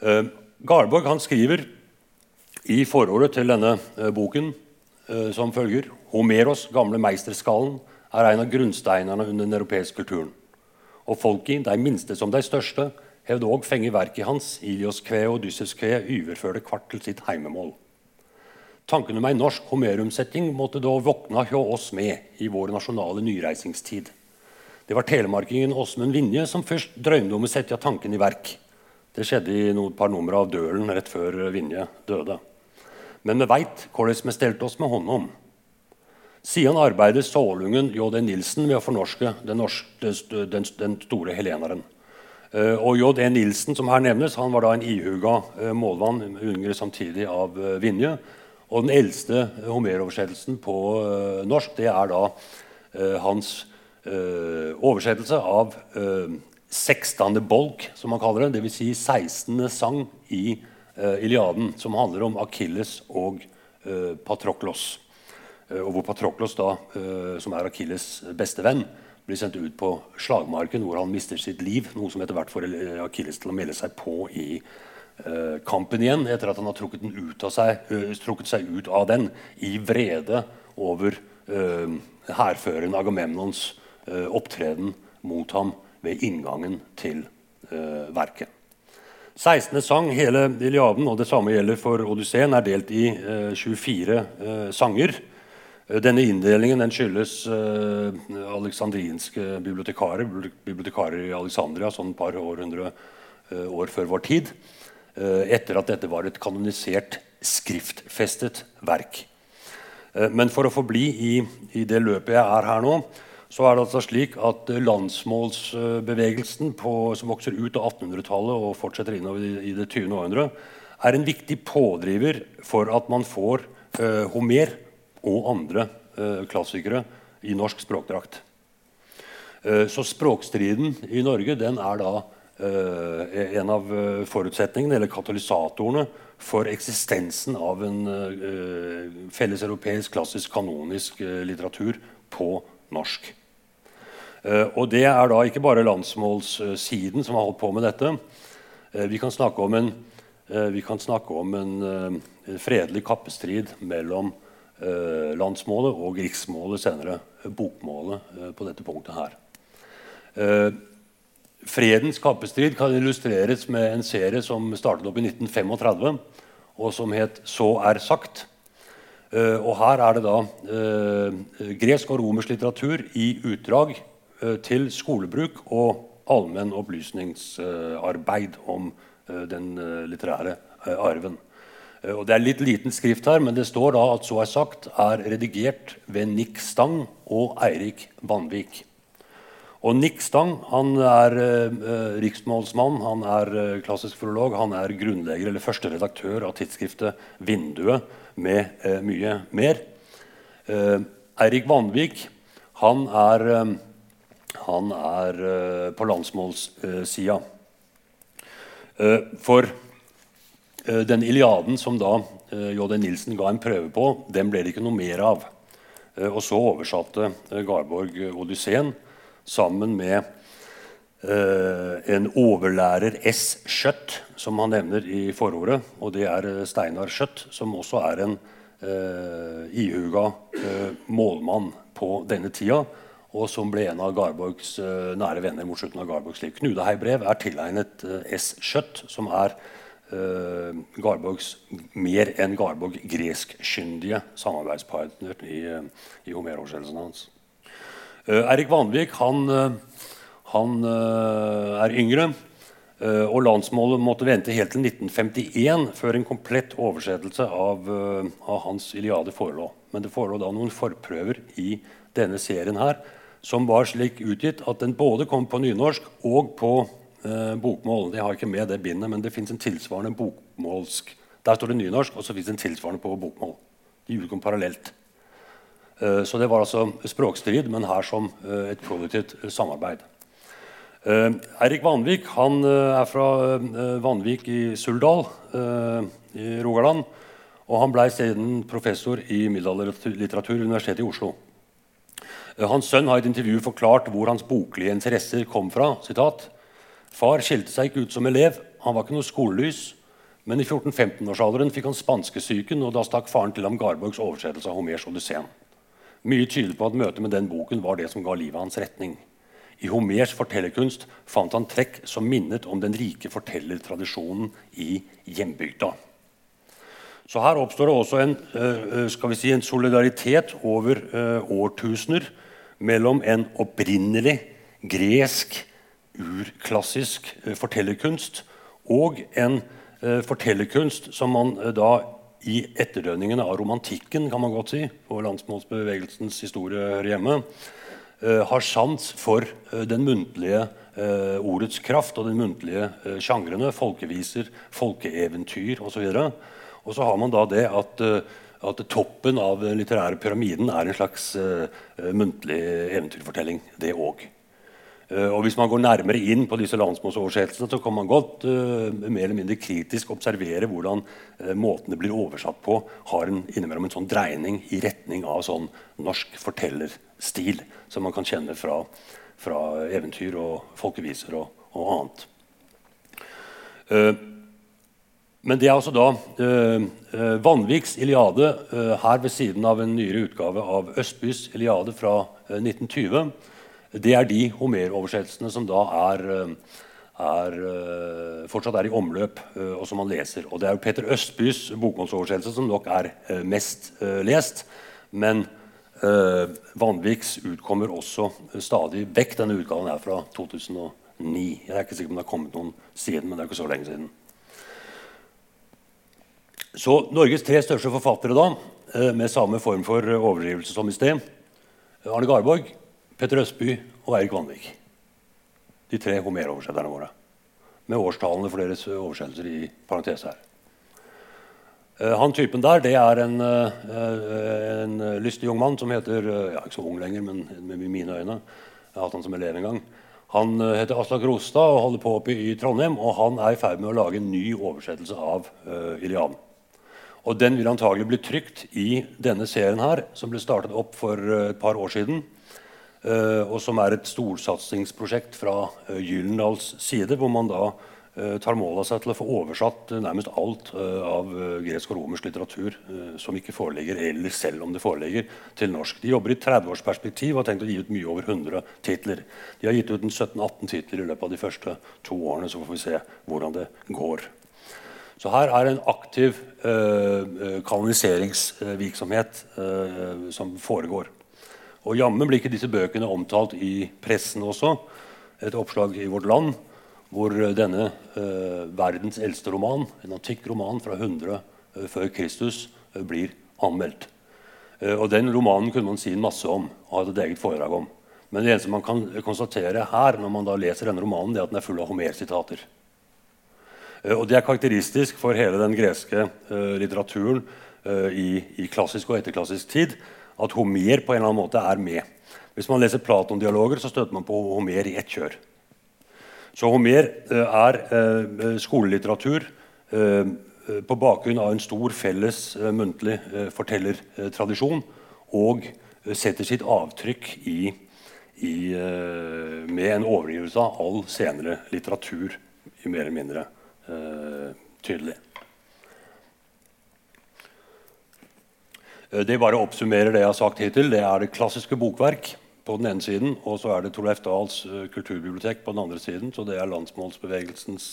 Speaker 2: Eh, Garborg han skriver i forordet til denne boken som følger Homeros gamle meisterskallen er en av grunnsteinene under den europeiske kulturen. Og folket, de minste som de største, hevde òg fenge verket hans, Ilios kve og Odyssevs kve, overførte kvart til sitt heimemål. Tanken om ei norsk homerumsetting måtte da våkna hjå oss med i vår nasjonale nyreisingstid. Det var telemarkingen Åsmund Vinje som først drømte om å sette tanken i verk. Det skjedde i noen par numre av Dølen rett før Vinje døde. Men vi veit hvordan vi stelte oss med honom. om. Siden arbeidet Sålungen J.D. Nilsen med å fornorske den, norske, den, den store heleneren. Uh, og J.D. Nilsen som her nevnes, han var da en ihuga uh, målvann, yngre samtidig av uh, Vinje. Og den eldste Homer-oversettelsen på norsk det er da hans oversettelse av uh, eh, 16. bolk, som man kaller det. Dvs. Si 16. sang i Iliaden, som handler om Akilles og uh, Patroklos. og hvor Patroklos, da, som er Akilles beste venn, blir sendt ut på slagmarken, hvor han mister sitt liv. Noe som etter hvert får Akilles til å melde seg på i kampen igjen, etter at han har trukket, ut seg, trukket seg ut av den i vrede over hærføreren Agamemnons Eh, opptreden mot ham ved inngangen til eh, verket. 16. sang, hele Iliaden, og det samme gjelder for Odysseen, er delt i 24 eh, sanger. Denne inndelingen den skyldes eh, aleksandrinske bibliotekarer, bibliotekarer i Alexandria sånn et par århundre eh, år før vår tid, eh, etter at dette var et kanonisert, skriftfestet verk. men for å forbli i, i det løpet jeg er her nå, så er det altså slik at landsmålsbevegelsen på, som vokser ut av 1800-tallet og fortsetter innover i, det 20. århundre, er en viktig pådriver for at man får eh, Homer og andre eh, klassikere i norsk språkdrakt. Eh, så språkstriden i Norge den er da en av forutsetningene, eller katalysatorene, for eksistensen av en felleseuropeisk, klassisk, kanonisk litteratur på norsk. Eh, og det er da ikke bare landsmålssiden som har holdt på med dette. Eh, vi kan snakke om en, eh, snakke om en, fredelig kappestrid mellom landsmålet og riksmålet senere, bokmålet, på dette punktet her. Fredens kappestrid kan illustreres med en serie som startet opp i 1935, og som het 'Så er sagt'. Og her er det da gresk og romersk litteratur i utdrag til skolebruk og allmenn opplysningsarbeid om eh, den eh, litterære arven. Og det er litt liten skrift her, men det står da at så er sagt er redigert ved Nick Stang og Eirik Vanvik. Og Nick Stang han er eh, riksmålsmann, han er eh, klassisk filolog, han er grunnlegger eller første redaktør av tidsskriftet Vinduet, med eh, mye mer. Eirik Vanvik han er han er uh, på landsmålssida. Uh, for uh, den Iliaden som da J.D. Nilsen ga en prøve på, den ble det ikke noe mer av. og så oversatte Garborg Odysseen sammen med en overlærer S. Skjøtt, som han nevner i forordet. Og det er Steinar Skjøtt, som også er en ihuga målmann på denne tida og som ble en av Garborgs uh, nære venner mot slutten av Garborgs liv. 'Knudehei-brev' er tilegnet uh, S. Skjøtt, som er uh, Garborgs mer enn Garborg greskkyndige samarbeidspartner i, i Homer-oversettelsen hans. Erik Vanvik han, han er yngre. og landsmålet måtte vente helt til 1951 før en komplett oversettelse av, av hans Iliade forelå. Men det forelå da noen forprøver i denne serien her som var slik utgitt at den både kom på nynorsk og på eh, bokmål. Jeg har ikke med det bindet, men det fins en tilsvarende bokmålsk. Der står det nynorsk, og så fins en tilsvarende på bokmål. De utkom parallelt. Eh, så det var altså språkstrid, men her som eh, et produktivt eh, samarbeid. Eh, Eirik Vanvik han eh, er fra Vanvik i Suldal i Rogaland. Og han ble siden professor i middelalderlitteratur ved Universitetet i Oslo. Eh, hans sønn har i et intervju forklart hvor hans boklige interesser kom fra. Citat, Far skilte seg ikke ut som elev, han var ikke noe skolelys. Men i 14-15-årsalderen fikk han spanskesyken, og da stakk faren til ham Garborgs oversettelse av Homers Odysseen. Mye tyder på at møtet med den boken var det som ga livet hans retning. I Homers fortellerkunst fant han trekk som minnet om den rike fortellertradisjonen i hjembygda. Så her oppstår det også en, skal vi si, en solidaritet over årtusener mellom en opprinnelig gresk, urklassisk eh, fortellerkunst og en eh, fortellerkunst som man eh, da i etterdønningene av romantikken kan man godt si, på landsmålsbevegelsens historie hører hjemme, har sans for den muntlige ordets kraft og den muntlige sjangrene. Folkeviser, folkeeventyr osv. Og så har man da det at at toppen av den litterære pyramiden er en slags uh, muntlig eventyrfortelling, det òg. Uh, eh, og hvis man går nærmere inn på disse landsmålsoversettelsene, så kan man godt uh, mer eller mindre kritisk observere hvordan måtene blir oversatt på, har en, innimellom en sånn dreining i retning av sånn norsk fortellerstil som man kan kjenne fra, fra eventyr og folkeviser og, og annet. Men det er altså da eh, eh, Vanviks Iliade eh, her ved siden av en nyere utgave av Østbys Iliade fra eh, 1920. Det er de Homer-oversettelsene som da er, eh, er, eh, fortsatt er i omløp, og som man leser. Og det er jo Peter Østbys bokmålsoversettelse som nok er mest lest. Men Vanviks utkommer også stadig vekk. Denne utgaven er fra 2009. Jeg er ikke sikker på om det har kommet noen siden, men det er ikke så lenge siden. Så Norges tre største forfattere da, eh, med samme form for overdrivelse som i sted Arne Garborg, Petter Østby og Eirik Vanvik. De tre Homer-oversetterne våre. Med årstallene for deres oversettelser i parentes her. Han typen der det er en, en lystig ung mann som heter ja, Ikke så ung lenger, men med mine øyne. Jeg har hatt han som elev en gang. Han heter Aslak Rostad og holder på oppe i Trondheim. Og han er i ferd med å lage en ny oversettelse av uh, Iliaden. Og den vil antagelig bli trykt i denne serien her, som ble startet opp for et par år siden. Uh, og som er et storsatsingsprosjekt fra uh, Gyllendals side, hvor man da tar mål av seg til å få oversatt nærmest alt av gresk og romersk litteratur som ikke foreligger, eller selv om det foreligger, til norsk. De jobber i 30-årsperspektiv og har tenkt å gi ut mye over 100 titler. De har gitt ut 17-18 titler i løpet av de første to årene, så får vi se hvordan det går. Så her er en aktiv kanoniseringsvirksomhet som foregår. Og jammen blir ikke disse bøkene omtalt i pressen også. Et oppslag i Vårt Land hvor denne eh, verdens eldste roman, en antikk roman fra 100 eh, før Kristus, eh, blir anmeldt. Eh, og Den romanen kunne man si en masse om og hatt et eget foredrag om. Men det eneste man kan konstatere her, når man da leser denne romanen, det er at den er full av Homer-sitater. Eh, og Det er karakteristisk for hele den greske eh, litteraturen i, i klassisk og etterklassisk tid at Homer på en eller annen måte er med. Hvis man leser Platon-dialoger, så støter man på Homer i ett kjør. Så Homer eh, er eh, skolelitteratur eh, på bakgrunn av en stor felles muntlig fortellertradisjon og setter sitt avtrykk i, i, med en overgivelse av all senere litteratur mer eller mindre tydelig. Eh, det bare oppsummerer det jeg har sagt hittil. Det er det klassiske bokverk på den ene siden, og så er det Torleif Dahls uh, kulturbibliotek på den andre siden. Så det er landsmålsbevegelsens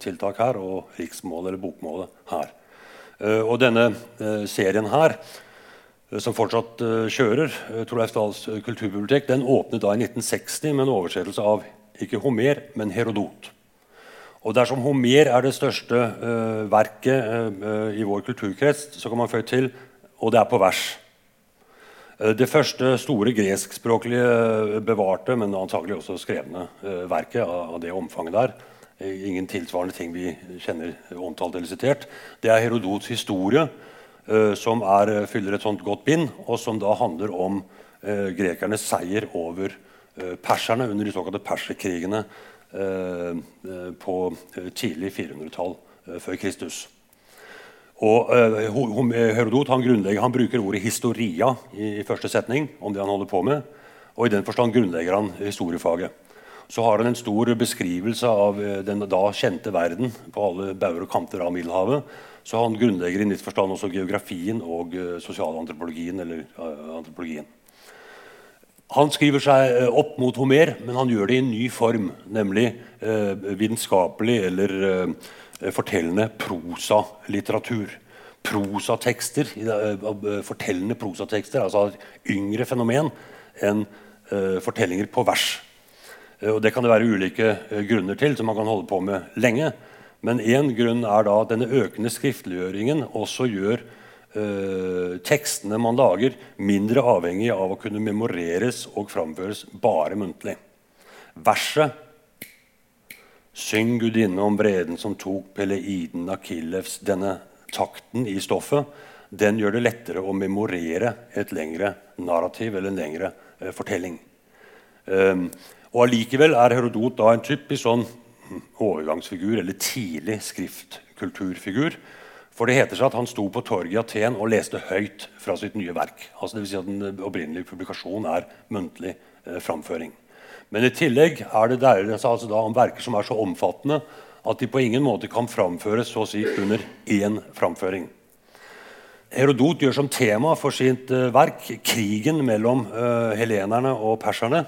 Speaker 2: tiltak her, og riksmålet eller bokmålet her. Og denne serien her, som fortsatt kjører, Torleif Dahls kulturbibliotek, den åpnet da i 1960 med en oversettelse av ikke Homer, men Herodot. Og dersom Homer er det største uh, verket uh, i vår kulturkrets, så kan man føye til og det er på vers. Det første store greskspråklige bevarte, men antagelig også skrevne verket av, av, det omfanget der, ingen tilsvarende ting vi kjenner omtalt eller sitert, det er Herodots historie, som er, fyller et sånt godt bind, og som da handler om grekernes seier over perserne under de såkalte perserkrigene på eh, tidlig 400-tall før Kristus. Og Herodot han, han bruker ordet 'historia' i, første setning om det han holder på med. Og i den forstand grunnlegger han historiefaget. Så har han en stor beskrivelse av den da kjente verden på alle bauger og kanter av Middelhavet. Så han grunnlegger i nytt forstand også geografien og sosialantropologien. eller antropologien. Han skriver seg eh, opp mot Homer, men han gjør det i en ny form. Nemlig eh, vitenskapelig eller eh, fortellende prosalitteratur. Prosatekster, eh, fortellende prosatekster, altså et yngre fenomen enn eh, fortellinger på vers. Eh, og Det kan det være ulike grunner til, som man kan holde på med lenge. Men én grunn er da at denne økende skriftliggjøringen også gjør eh, tekstene man lager, mindre avhengig av å kunne memoreres og framføres bare muntlig. Verset Syng gudinne om vreden som tok Peleiden Akillevs Denne takten i stoffet den gjør det lettere å memorere et lengre narrativ eller en lengre eh, fortelling. Um, og Allikevel er Herodot da en typisk sånn overgangsfigur eller tidlig skriftkulturfigur for det heter seg at han sto på torget i Aten og leste høyt fra sitt nye verk. Altså det vil si at Den opprinnelige publikasjonen er muntlig eh, framføring. Men i tillegg er det der, altså om verker som er så omfattende at de på ingen måte kan framføres så å si, under én framføring. Herodot gjør som tema for sitt uh, verk krigen mellom uh, helenerne og perserne.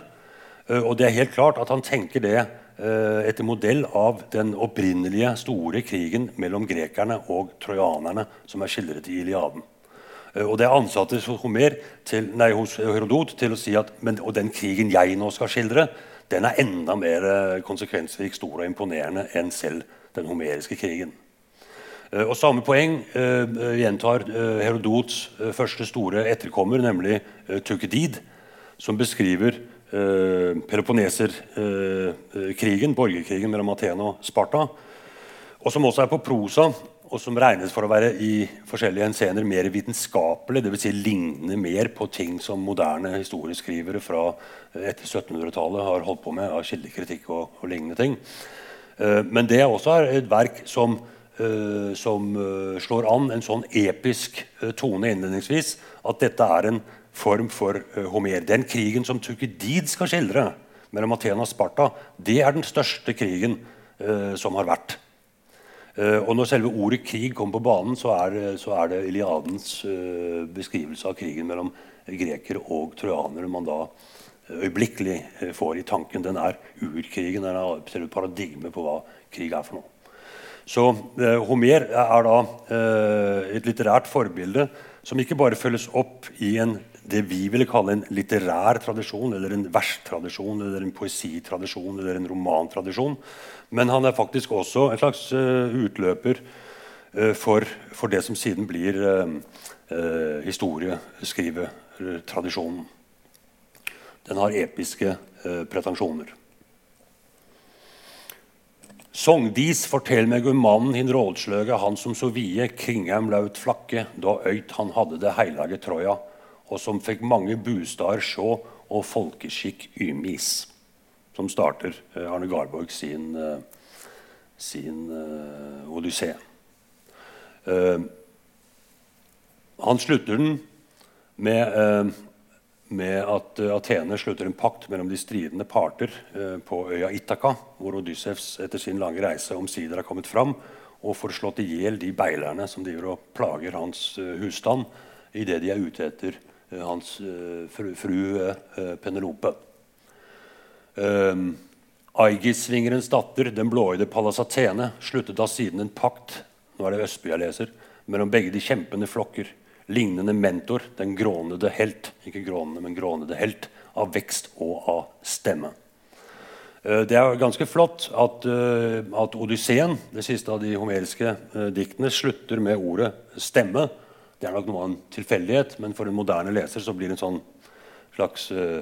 Speaker 2: Uh, og det er helt klart at han tenker det Eh, etter modell av den opprinnelige store krigen mellom grekerne og trojanerne, som er skildret i Iliaden. Eh, og Det er ansatte hos, Homer til, nei, hos Herodot til å si at men, og den krigen jeg nå skal skildre, den er enda mer eh, konsekvensrik, stor og imponerende enn selv den homeriske krigen. Og Samme poeng gjentar Herodots første store etterkommer, nemlig Tukedid, som beskriver eh, Peloponneserkrigen, eh, borgerkrigen mellom Athena og Sparta. Og som også er på prosa, og som regnes for å være i forskjellige henseender mer vitenskapelig. Dvs. Si ligne mer på ting som moderne historieskrivere fra eh, etter 1700-tallet har holdt på med av kildekritikk og, og lignende ting. Eh, men det er også et verk som, eh, som slår an en sånn episk tone innledningsvis at dette er en form for Homer. Den krigen som Tukidid skal skildre mellom Athena og Sparta, det er den største krigen som har vært. Eh, og Når selve ordet krig kommer på banen, så er, så er det Iliadens eh, beskrivelse av krigen mellom grekere og trojanere man da øyeblikkelig uh, får i tanken. Den er urkrigen. Den er selve paradigmet på hva krig er for noe. Så Homer er da et litterært forbilde som ikke bare følges opp i en det vi ville kalle en litterær tradisjon, eller en verstradisjon, eller en poesitradisjon eller en romantradisjon. Men han er faktisk også en slags uh, utløper uh, for, for, det som siden blir uh, historieskrivetradisjonen. Den har episke pretensjoner. Sogndis, fortell meg om mannen hin rådsløge, han som så vie kringheim laut flakke, da øyt han hadde det heilage Troja og som fikk mange bustader sjå og folkeskikk ymis. Som starter eh, Arne Garborg sin, eh, sin uh, odyssé. Uh, han slutter den med, uh, med at Atene slutter en pakt mellom de stridende parter på øya Itaka, hvor Odyssevs etter sin lange reise omsider har kommet fram og får slått i hjel de beilerne som driver og plager hans husstand idet de er ute etter hans eh, fru, fru eh, Penelope. Aigisvingerens Aigis-svingerens datter, den blåøyde Pallas Athene, sluttet da siden en pakt nå er det Østby jeg leser, mellom begge de kjempende flokker, lignende mentor, den grånede helt, ikke grånende, men grånede helt, av vekst og av stemme. Det er ganske flott at, at Odysseen, det siste av de homeriske diktene, slutter med ordet 'stemme'. Det er nok noe av en tilfeldighet, men for en moderne leser så blir det en sånn slags uh,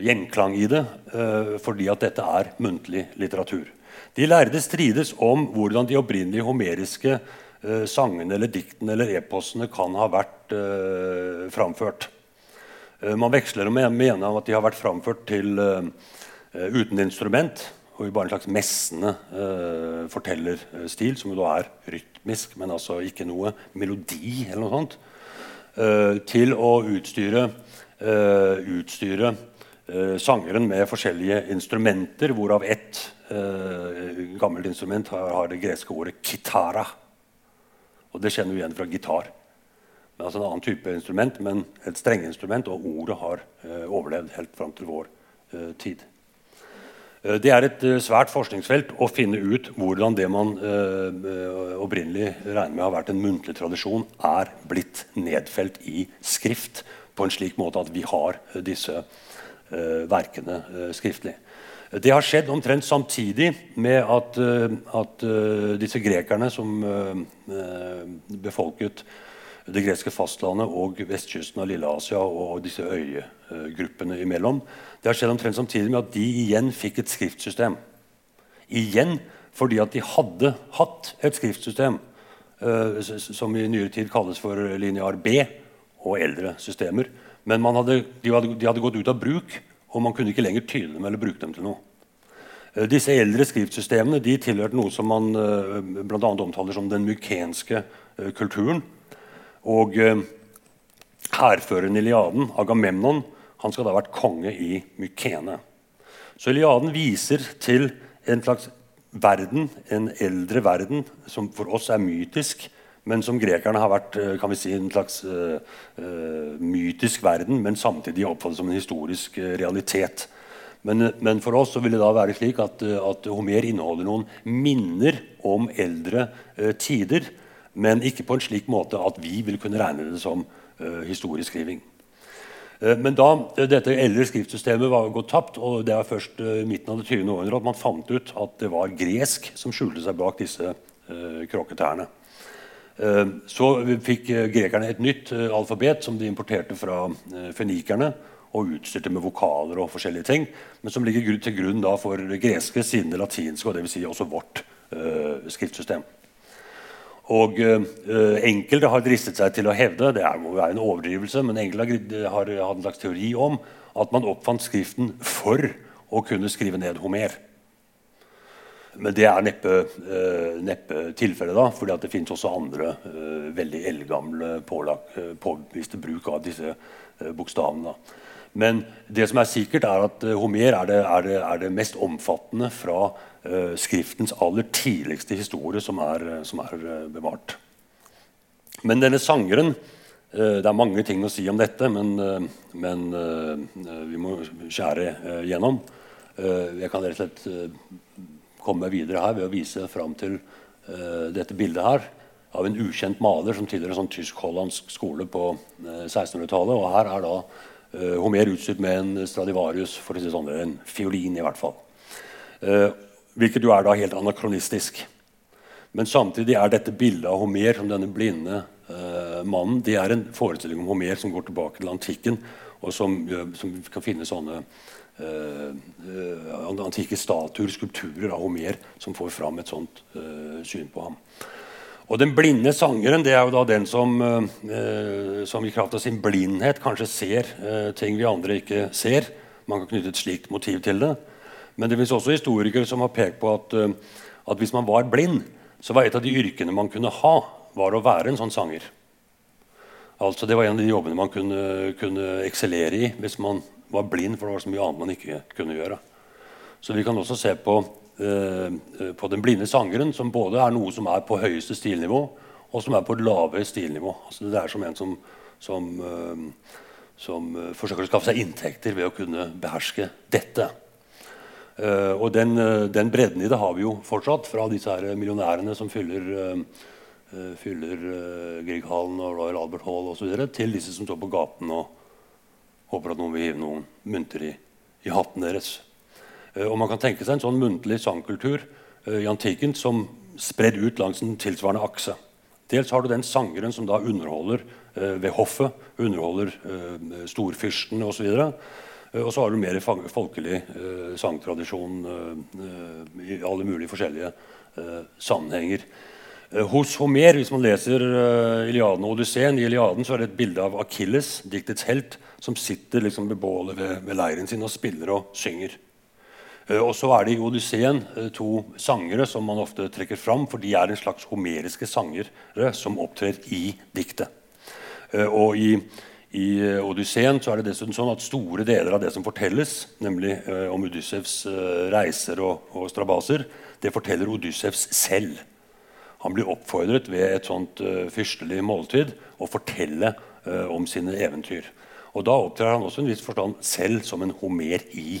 Speaker 2: gjenklang i det, uh, fordi at dette er muntlig litteratur. De lærde strides om hvordan de opprinnelige homeriske uh, sangene eller diktene eller eposene kan ha vært framført. man veksler om å mene at de har vært framført til, uten instrument og i bare en slags messende fortellerstil, som jo da er rytmisk, men altså ikke noe melodi eller noe sånt, uh, til å utstyre, uh, utstyre uh, sangeren med forskjellige instrumenter, hvorav ett gammelt instrument har, har, det greske ordet 'kitara'. Og det kjenner vi igjen fra gitar. Men altså En annen type instrument, men et strengeinstrument, og ordet har overlevd helt fram til vår tid. Eh, det er et eh, svært forskningsfelt å finne ut hvordan det man eh, opprinnelig regner med har vært en muntlig tradisjon, er blitt nedfelt i skrift på en slik måte at vi har disse verkene skriftlig. Det har skjedd omtrent samtidig med at, at disse grekerne som befolket det greske fastlandet og vestkysten av Lille-Asia og disse øyegruppene imellom. Det har skjedd omtrent samtidig med at de igjen fikk et skriftsystem. Igjen fordi at de hadde hatt et skriftsystem uh, som i nyere tid kalles for linear B og eldre systemer. Men hadde, de, hadde, de, hadde, gått ut av bruk, og man kunne ikke lenger tyde dem eller bruke dem til noe. Uh, disse eldre skriftsystemene de tilhørte noe som man uh, bl.a. omtaler som den mykenske kulturen og eh, hærføreren i Iliaden, Agamemnon, han skal da ha vært konge i Mykene. Så Iliaden viser til en slags verden, en eldre verden, som for oss er mytisk, men som grekerne har vært eh, kan vi si, en slags uh, uh, mytisk verden, men samtidig oppfattet som en historisk realitet. Men, men, for oss så vil det da være slik at, at Homer inneholder noen minner om eldre tider men ikke på en slik måte at vi vil kunne regne det som uh, historieskriving. Uh, men da uh, dette eldre skriftsystemet var gått tapt, og det var først uh, midten av det 20. århundre at man fant ut at det var gresk som skjulte seg bak disse kråketærne. så fikk grekerne et nytt alfabet som de importerte fra fønikerne. og utstyrte med vokaler og forskjellige ting, men som ligger til grunn for det greske siden det latinske, og dvs. Si også vårt skriftsystem. Og uh, Enkelte har dristet seg til å hevde det er, være en overdrivelse, men enkelte har, hatt en slags teori om at man oppfant Skriften for å kunne skrive ned Homer. Men det er neppe, uh, neppe tilfellet, da, det fins også andre uh, veldig eldgamle påviste bruk av disse bokstavene. Men det som er sikkert, er at uh, Homer er det, er, det, er det, mest omfattende fra uh, Skriftens aller tidligste historie som er, uh, som er bevart. Men denne sangeren Det er mange ting å si om dette, men, men vi må skjære gjennom. jeg kan rett og slett komme videre her ved å vise fram til dette bildet her av en ukjent maler som tilhører en sånn tysk-hollandsk skole på 1600-tallet. Og her er da Uh, Homer utstyrt med en Stradivarius, for å si sånn, en fiolin i hvert fall. Uh, hvilket jo er da helt anakronistisk. Men samtidig er dette bildet av Homer som denne blinde uh, mannen det er en forestilling om Homer som går tilbake til antikken, og som, som kan finne sånne antikke statuer, skulpturer av Homer, som får fram et sånt syn på ham. Og den blinde sangeren det er jo da den som, eh, som i kraft av sin blindhet kanskje ser eh, ting vi andre ikke ser. Man kan knytte et slikt motiv til det. Men det fins også historikere som har pekt på at, eh, at, hvis man var blind, så var et av de yrkene man kunne ha, var å være en sånn sanger. Altså Det var en av de jobbene man kunne, kunne eksellere i hvis man var blind, for det var så mye annet man ikke kunne gjøre. Så vi kan også se på på Den blinde sangeren, som både er noe som er på høyeste stilnivå, og som er på et lavere stilnivå. Altså det er som en som, som, eh, som eh, forsøker å skaffe seg inntekter ved å kunne beherske dette. og den, den, bredden i det har vi jo fortsatt, fra disse her millionærene som fyller, fyller Grieghallen og Royal Albert Hall osv., til disse som står på gaten og håper at noen vil hive noen mynter i, i hatten deres. Eh, og man kan tenke seg en sånn muntlig sangkultur eh, i antikken som spredd ut langs en tilsvarende akse. Dels har du den sangeren som da underholder eh, ved hoffet, underholder storfyrstene osv. Og så har du mer folkelig sangtradisjon i alle mulige forskjellige sammenhenger. Hos Homer, hvis man leser Iliaden og Odysseen, i Iliaden så er det et bilde av Akilles, diktets helt, som sitter liksom ved bålet ved, ved leiren sin og spiller og synger. Eh, og så er det i Odysseen eh, to sangere som man ofte trekker fram, for de er en slags homeriske sangere som opptrer i diktet. Eh, og i, i Odysseen så er det dessuten sånn at store deler av det som fortelles, nemlig om Odyssevs reiser og, og strabaser, det forteller Odyssevs selv. Han blir oppfordret ved et sånt fyrstelig måltid å fortelle om sine eventyr. Og Da opptrer han også en viss forstand selv som en homer i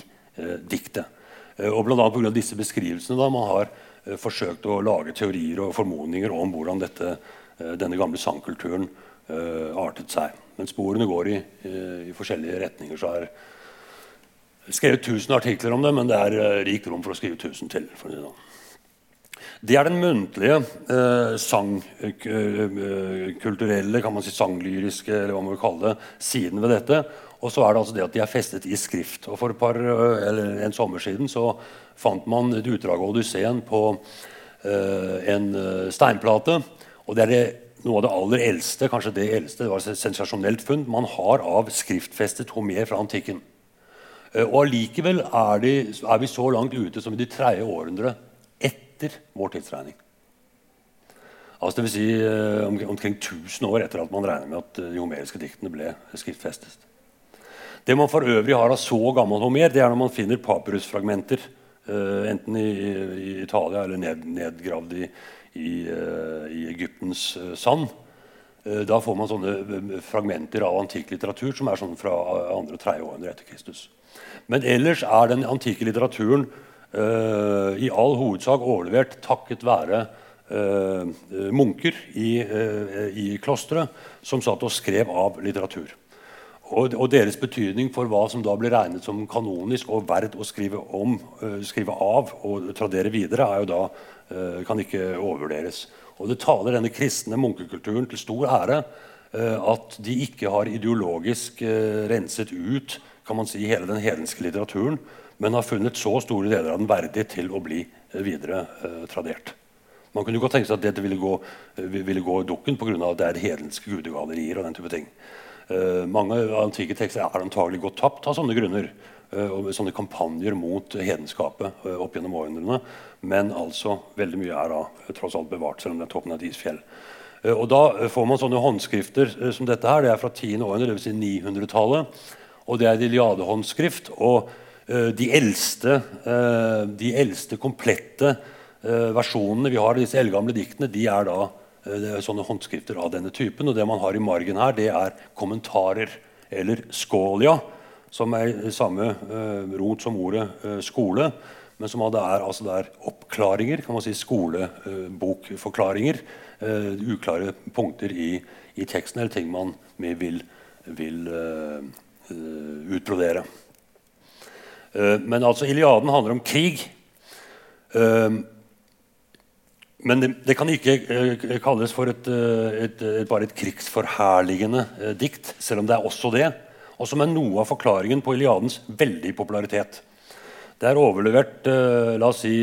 Speaker 2: diktet. Eh, og bl.a. pga. disse beskrivelsene da, man har eh, forsøkt å lage teorier og formodninger om hvordan dette, eh, denne gamle sangkulturen artet seg. Men sporene går i, i forskjellige retninger. så er skrevet 1000 artikler om det, men det er rikt rom for å skrive 1000 til. Sånn. det er den muntlige eh, sangkulturelle, kan man si sanglyriske, eller hva man vil kalle det, siden ved dette. Og så er det altså det at de er festet i skrift. Og For par, eller en sommer siden så fant man et utdrag av Odysseen på uh, en steinplate. Og det er det, noe av det aller eldste, kanskje det eldste, det var et sensasjonelt funn, man har av skriftfestet Homer fra antikken. Uh, og Allikevel er, er, vi så langt ute som i de tredje århundre etter vår tidsregning. Altså det vil si omkring 1000 år etter at man regner med at de homeriske diktene ble skriftfestet. Det man for øvrig har av så gammel homer, det er når man finner papyrusfragmenter. Uh, enten i, i, Italia eller ned, nedgravd i, i, uh, i Egyptens uh, sand. da får man sånne fragmenter av antikk litteratur som er sånn fra andre og tredje århundre etter Kristus. Men ellers er den antikke litteraturen i all hovedsak overlevert takket være munker i, i klostre som satt og skrev av litteratur. Og, og, deres betydning for hva som da blir regnet som kanonisk og verdt å skrive, om, uh, skrive av og tradere videre, er jo da, uh, kan ikke overvurderes. Og Det taler denne kristne munkekulturen til stor ære uh, at de ikke har ideologisk renset ut kan man si, hele den hedenske litteraturen, men har funnet så store deler av den verdig til å bli videre uh, tradert. Man kunne godt tenke seg at dette ville gå, ville gå dukken pga. at det er hedenske gudegallerier. og den type ting. Uh, mange antikke tekster er antagelig gått tapt av sånne grunner. Uh, og sånne kampanjer mot hedenskapet uh, opp gjennom århundrene. Men altså, veldig mye er da tross alt bevart, selv om det er toppen av et isfjell. og Da får man sånne håndskrifter som dette. her, Det er fra 10. århundre, dvs. Si 900-tallet. Og det er et Iliadehåndskrift. Og de eldste, de eldste komplette versjonene vi har av disse eldgamle diktene, de er da Eh, sånne håndskrifter av denne typen. Og det man har i margen her, det er kommentarer, eller skålia, som er samme uh, rot som ordet uh, skole, men som det er, altså det er oppklaringer, kan man si, skolebokforklaringer. Uh, uklare punkter i, i, teksten, eller ting man vil, vil utbrodere. men altså, Iliaden handler om krig. Uh, men det, det, kan ikke uh, kalles for et, uh, et, et, bare et krigsforherligende uh, dikt, selv om det er også det. Og som er noe av forklaringen på Iliadens veldige popularitet. Det er overlevert la oss si,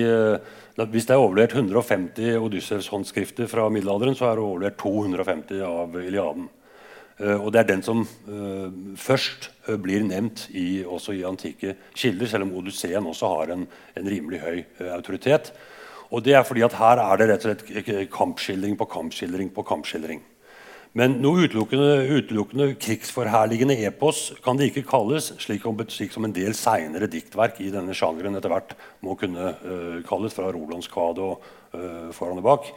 Speaker 2: Hvis det er overlevert 150 Odyssevs-håndskrifter fra middelalderen, så er det overlevert 250 av Iliaden. og Det er den som først blir nevnt i, også i antikke kilder, selv om Odysseen også har en, en rimelig høy autoritet. Og det er fordi at her er det rett og slett kampskildring på kampskildring på kampskildring. Men noe utelukkende, utelukkende krigsforherligende epos kan det ikke kalles, slik, om, slik som en del seinere diktverk i denne sjangeren etter hvert må kunne uh, kalles, fra Rolandskvadet og uh, foran og bak.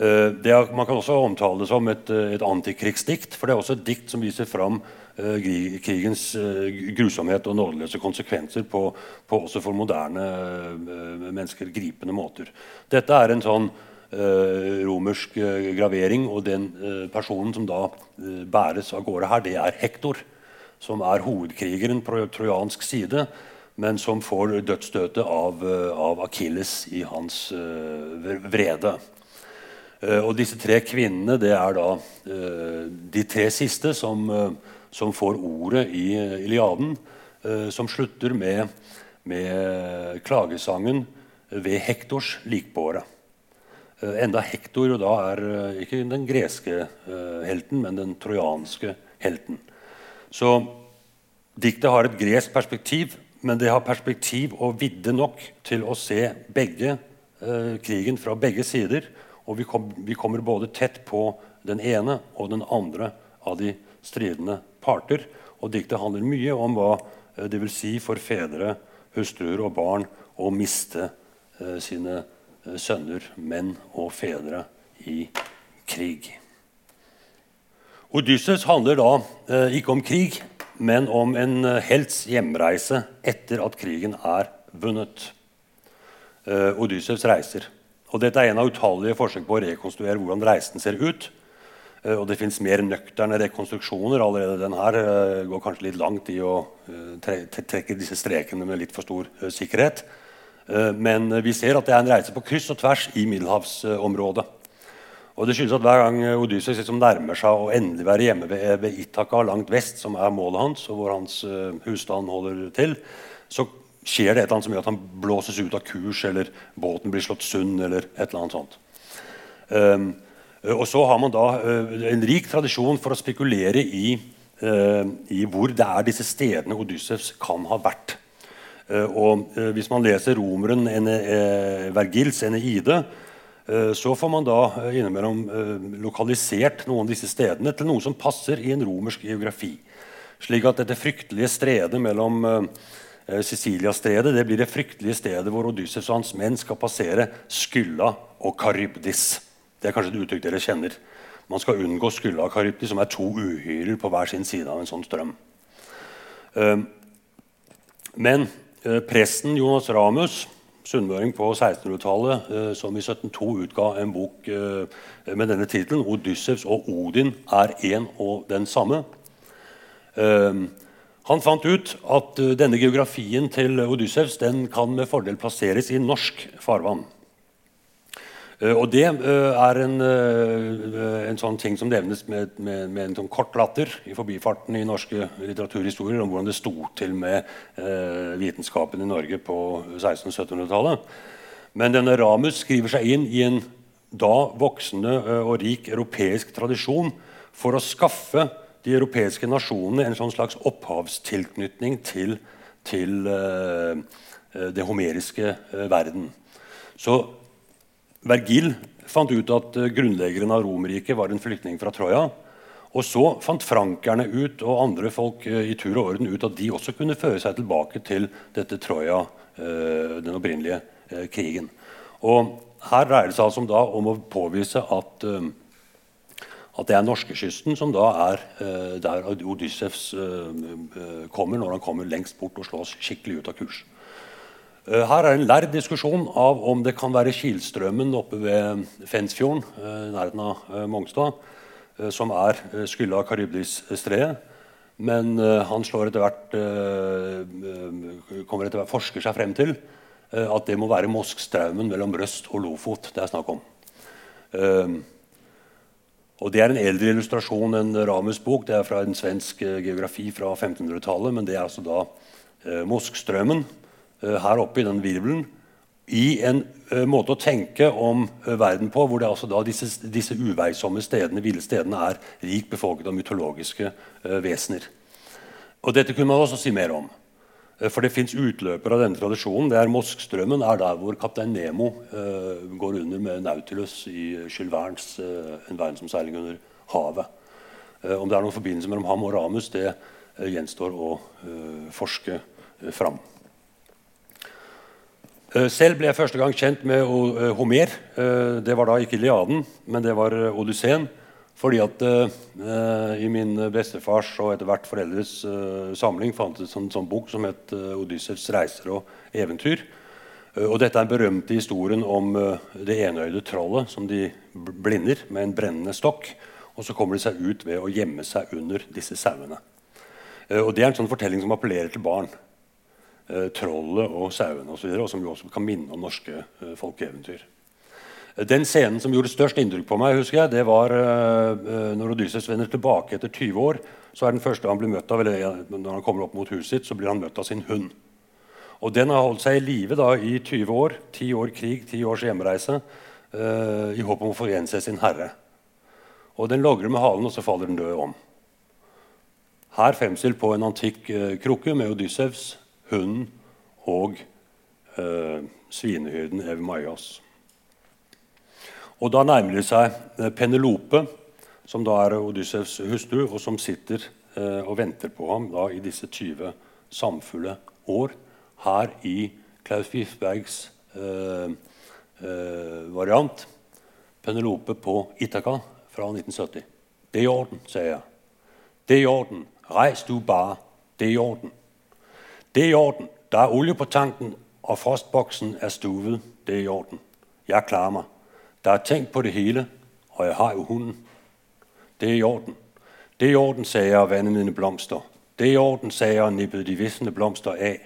Speaker 2: Uh, er, man kan også omtale det som et, et antikrigsdikt, for det er også et dikt som viser fram krigens eh, grusomhet og nådeløse konsekvenser på, på også for moderne eh, mennesker gripende måter. Dette er en sånn romersk gravering, og den personen som da bæres av gårde her, det er Hektor. Som er hovedkrigeren på trojansk side, men som får dødsstøtet av, av Akilles i hans vrede. og disse tre kvinnene, det er da de tre siste som som får ordet i Iliaden, eh, som slutter med, med klagesangen ved Hektors likbåre. Eh, enda Hektor da er eh, ikke den greske helten, men den trojanske helten. Så diktet har et gresk perspektiv, men det har perspektiv og vidde nok til å se begge eh, krigen fra begge sider. Og vi, kom, vi, kommer både tett på den ene og den andre av de stridende parter. Og diktet handler mye om hva eh, det vil si for fedre, hustruer og barn å miste eh, sine eh, sønner, menn og fedre i krig. Odysseus handler da ikke om krig, men om en helts hjemreise etter at krigen er vunnet. Odysseus reiser. Og dette er en av utallige forsøk på å rekonstruere hvordan reisen ser ut. Eh, og det fins mer nøkterne rekonstruksjoner. Allerede den her uh, går kanskje litt langt i å uh, trekke disse strekene med litt for stor sikkerhet. men vi ser at det er en reise på kryss og tvers i middelhavsområdet. Og det skyldes at Hver gang Odysseus liksom nærmer seg å endelig være hjemme ved, Itaka langt vest, som er målet hans, og hvor hans husstand holder til, så skjer det et eller annet som gjør at han blåses ut av kurs, eller båten blir slått sund, eller et eller annet sånt. Um, Eh, og så har man da eh, en rik tradisjon for å spekulere i, eh, i hvor det er disse stedene Odyssevs kan ha vært. Og Hvis man leser romeren Vergils Eneide, så får man da innimellom lokalisert noen av disse stedene til noe som passer i en romersk geografi. Slik at dette fryktelige stredet mellom Siciliastredet det blir det fryktelige stedet hvor Odyssevs og hans menn skal passere Skylla og Karybdis. Det er kanskje et uttrykk dere kjenner. Man skal unngå Skylla Karypti, som er to uhyrer på hver sin side av en sånn strøm. Ehm, men eh, presten Jonas Ramus, sunnmøring på 1600-tallet, eh, som i 1702 utga en bok eh, med denne tittelen 'Odyssevs og Odin er én og den samme', ehm, han fant ut at denne geografien til Odyssevs den kan med fordel plasseres i norsk farvann. Uh, og det uh, er en, uh, en, sånn ting som nevnes med, med, med en sånn kort latter i forbifarten i norske litteraturhistorier om hvordan det sto til med vitenskapen i Norge på 1600-1700-tallet. Men denne Ramus skriver seg inn i en da voksende og rik europeisk tradisjon for å skaffe de europeiske nasjonene en sånn slags opphavstilknytning til, til det homeriske verden. Så Vergil fant ut at eh, grunnleggeren av Romerriket var en flyktning fra Troja. Og så fant frankerne ut, og andre folk eh, i tur og orden ut at de også kunne føre seg tilbake til dette Troja, eh, den opprinnelige krigen. Og her dreier det seg altså om, å påvise at, at det er norskekysten som da er der Odyssevs kommer når han kommer lengst bort og slås skikkelig ut av kurs. Eh, her er en lærd diskusjon av om det kan være Kilstrømmen oppe ved Fensfjorden, eh, i nærheten av eh, Mongstad, som er skylda Karybdis-stredet. Men han etter hvert, kommer etter hvert forsker seg frem til at det må være Moskstraumen mellom Røst og Lofot det er snakk om. Og Det er en eldre illustrasjon enn Ramus' bok. Det er fra en svensk geografi fra 1500-tallet. Men det er altså da Moskstrømmen her oppe i den virvelen i en uh, måte å tenke om uh, verden på hvor altså disse, disse, uveisomme stedene, ville stedene er rikt befolket av mytologiske vesener. Og Dette kunne man også si mer om. For det fins utløpere av denne tradisjonen. Det er Moskstrømmen er der hvor kaptein Nemo går under med Nautilus i Jules Vernes En verdensomseiling under havet. om det er noen forbindelse mellom ham og Ramus, det gjenstår å forske fram. Eh, selv ble jeg første gang kjent med eh, Homer. Eh, det var da ikke Iliaden, men det var Odysseen. Fordi at i min bestefars og etter hvert foreldres samling fantes en sånn bok som het uh, 'Odyssevs reiser og eventyr'. og Dette er den berømte historien om det enøyde trollet som de blinder med en brennende stokk. Og så kommer de seg ut ved å gjemme seg under disse sauene. og Det er en sånn fortelling som appellerer til barn trollet og sauene osv., og, og som jo også kan minne om norske eh, folkeeventyr. Den scenen som gjorde størst inntrykk på meg, husker jeg, det var uh, når Odysseus vender tilbake etter 20 år. så er den første han blir møtt av, eller Når han kommer opp mot huset sitt, så blir han møtt av sin hund. Og Den har holdt seg i live i 20 år. 10 år krig, 10 års hjemreise. I håp om å få gjense sin herre. Og Den logrer med halen, og så faller den død om. Her fremstilt på en antikk krukke med Odyssevs hunden og eh, svinehyrden Evmaias. Og Da nærmer det seg eh, Penelope, som da er Odyssevs hustru, og som sitter eh, og venter på ham da, i disse 20 samfulle år her i Klaus Wifbergs eh, eh, variant. Penelope på Itaka fra 1970. Det er i orden, sier jeg. Det er i orden. Reis du bare. Det er i orden. Det er i orden. Der er olje på tanken, og frostboksen er stuvet. Det er i orden. Jeg klarer meg. Der er tenkt på det hele, og jeg har jo hunden. Det er i orden. Det er i orden, sa jeg og vannet mine blomster. Det er i orden, sa jeg og nippet de visne blomster av.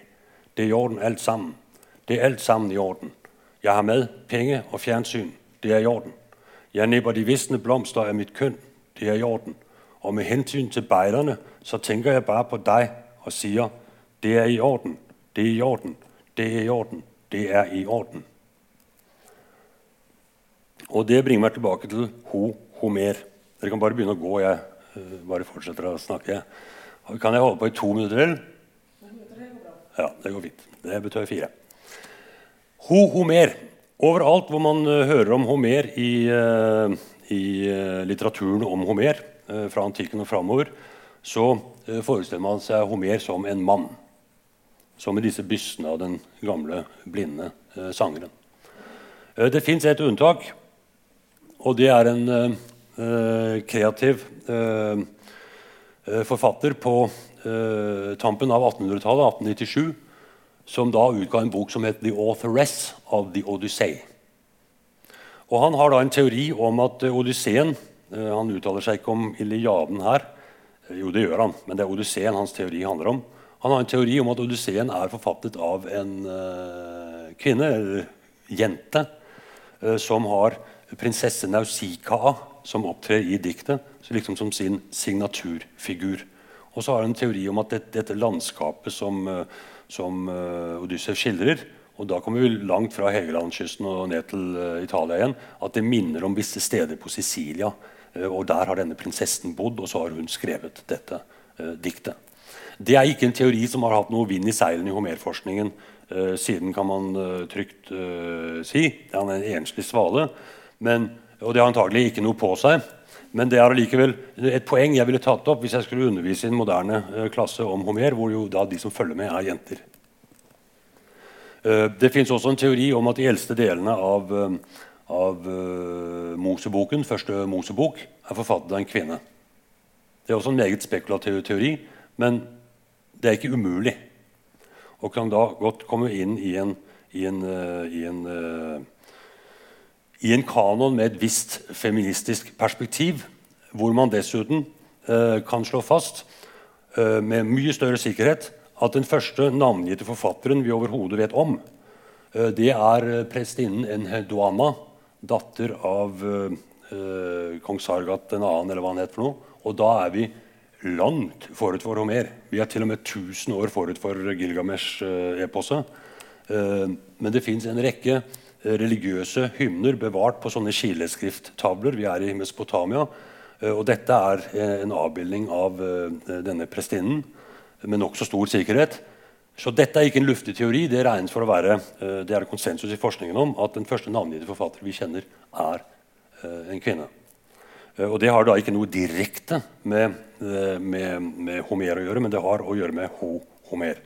Speaker 2: Det er i orden alt sammen. Det er alt sammen i orden. Jeg har mad, penge og fjernsyn. Det er i orden. Jeg nipper de visne blomster av mitt køn. Det er i orden. Og med hensyn til bejlerne, så tenker jeg bare på deg og sier det er i orden. Det er i orden. Det er i orden. Det er i orden. Og det bringer meg tilbake til ho, homer. Dere kan bare begynne å gå. Jeg uh, bare fortsetter å snakke. Kan jeg holde på i to minutter til? Ja, det går fint. Det betød fire. Ho, homer. Overalt hvor man uh, hører om Homer i, uh, i litteraturen om Homer, fra antikken og framover, så forestiller man seg Homer som en mann som i disse bystene av den gamle, blinde eh, sangeren. Eh, det fins et unntak, og det er en eh, kreativ eh, eh, forfatter på eh, tampen av 1800-tallet, 1897, som da utga en bok som het 'The Authoress of the Odyssey'. Han har da en teori om at Odysseen Han uttaler seg ikke om Iliaden her. Jo, det gjør han, men det er Odysseen hans teori handler om. Han har en teori om at Odysseen er forfattet av en uh, kvinne, eller jente, uh, som har prinsesse Nausikaa som opptrer i diktet liksom som sin signaturfigur. Og så har han en teori om at det, dette landskapet som, uh, som Odysseus skildrer og Da kommer vi langt fra Hegelandskysten og ned til Italia igjen. At det minner om visse steder på Sicilia. Og Der har denne prinsessen bodd, og så har hun skrevet dette diktet. Det er ikke en teori som har hatt noe vind i seilene i homerforskningen uh, siden, kan man uh, trygt uh, si. Han er en enslig svale, men, og det har antagelig ikke noe på seg. Men det er allikevel et poeng jeg ville tatt opp hvis jeg skulle undervise i en moderne klasse om Homer, hvor jo da de som følger med, er jenter. det fins også en teori om at de eldste delene av, av Moseboken, første Mosebok, er forfattet av en kvinne. Det er også en meget spekulativ teori, men det er ikke umulig. Og kan da godt komme inn i en, i en, uh, i en, uh, i en kanon med et visst feministisk perspektiv, hvor man dessuten uh, kan slå fast med mye større sikkerhet at den første navngitte forfatteren vi overhodet vet om, det er prestinnen Enheduana, datter av kong Sargat 2., eller hva han het for noe. Og da er vi langt forut for Homer. Vi er til og med 1000 år forut for Gilgamesh-eposet. Eh, men det fins en rekke eh, religiøse hymner bevart på sånne kileskrifttavler. Vi er i Mesopotamia. Eh, og dette er en avbildning av denne prestinnen med nokså stor sikkerhet. Så dette er ikke en luftig teori. Det regnes for å være det er konsensus i forskningen om at den første navngitte forfatter vi kjenner, er en kvinne. Eh, og Det har da ikke noe direkte med, eh, med, med, Homer å gjøre, men det har å gjøre med Ho Homer.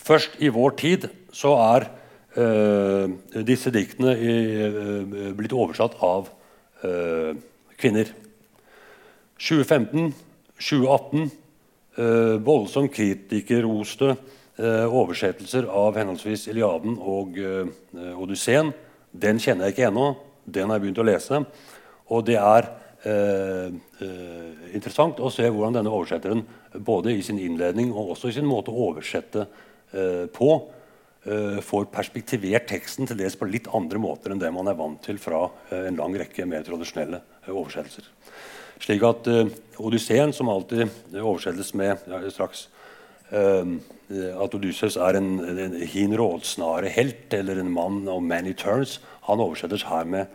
Speaker 2: Først i vår tid så er uh, disse diktene i, uh, blitt oversatt av uh, kvinner. 2015, 2018 voldsom kritikerroste oversettelser av henholdsvis Iliaden og Odysseen. Den kjenner jeg ikke ennå. Den har jeg begynt å lese. Og det er eh, eh, interessant å se hvordan denne oversetteren både i sin innledning og også i sin måte å oversette eh, på eh, får perspektivert teksten til dels på litt andre måter enn det man er vant til fra eh, en lang rekke mer tradisjonelle oversettelser. Slik at Odysseen, som alltid oversettes med ja, straks at Odysseus er en, en hin rådsnare helt eller en mann of many turns, han oversettes her med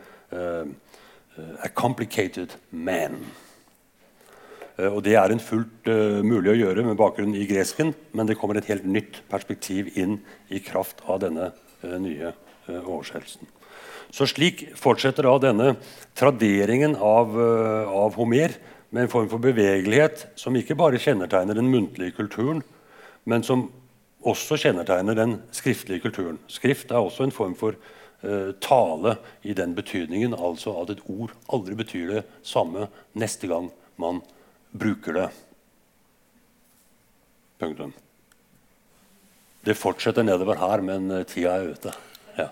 Speaker 2: a complicated man. Eh, og Det er en fullt uh, mulig å gjøre med bakgrunn i gresken, men det kommer et helt nytt perspektiv inn i kraft av denne uh, nye oversettelsen. Så Slik fortsetter da denne traderingen av, av, Homer med en form for bevegelighet som ikke bare kjennetegner den muntlige kulturen, men som også kjennetegner den skriftlige kulturen. Skrift er også en form for Eh, tale i den betydningen, altså at et ord aldri betyr det samme neste gang man bruker det. Punktum. Det fortsetter nedover her, men eh, tida er ute. Ja.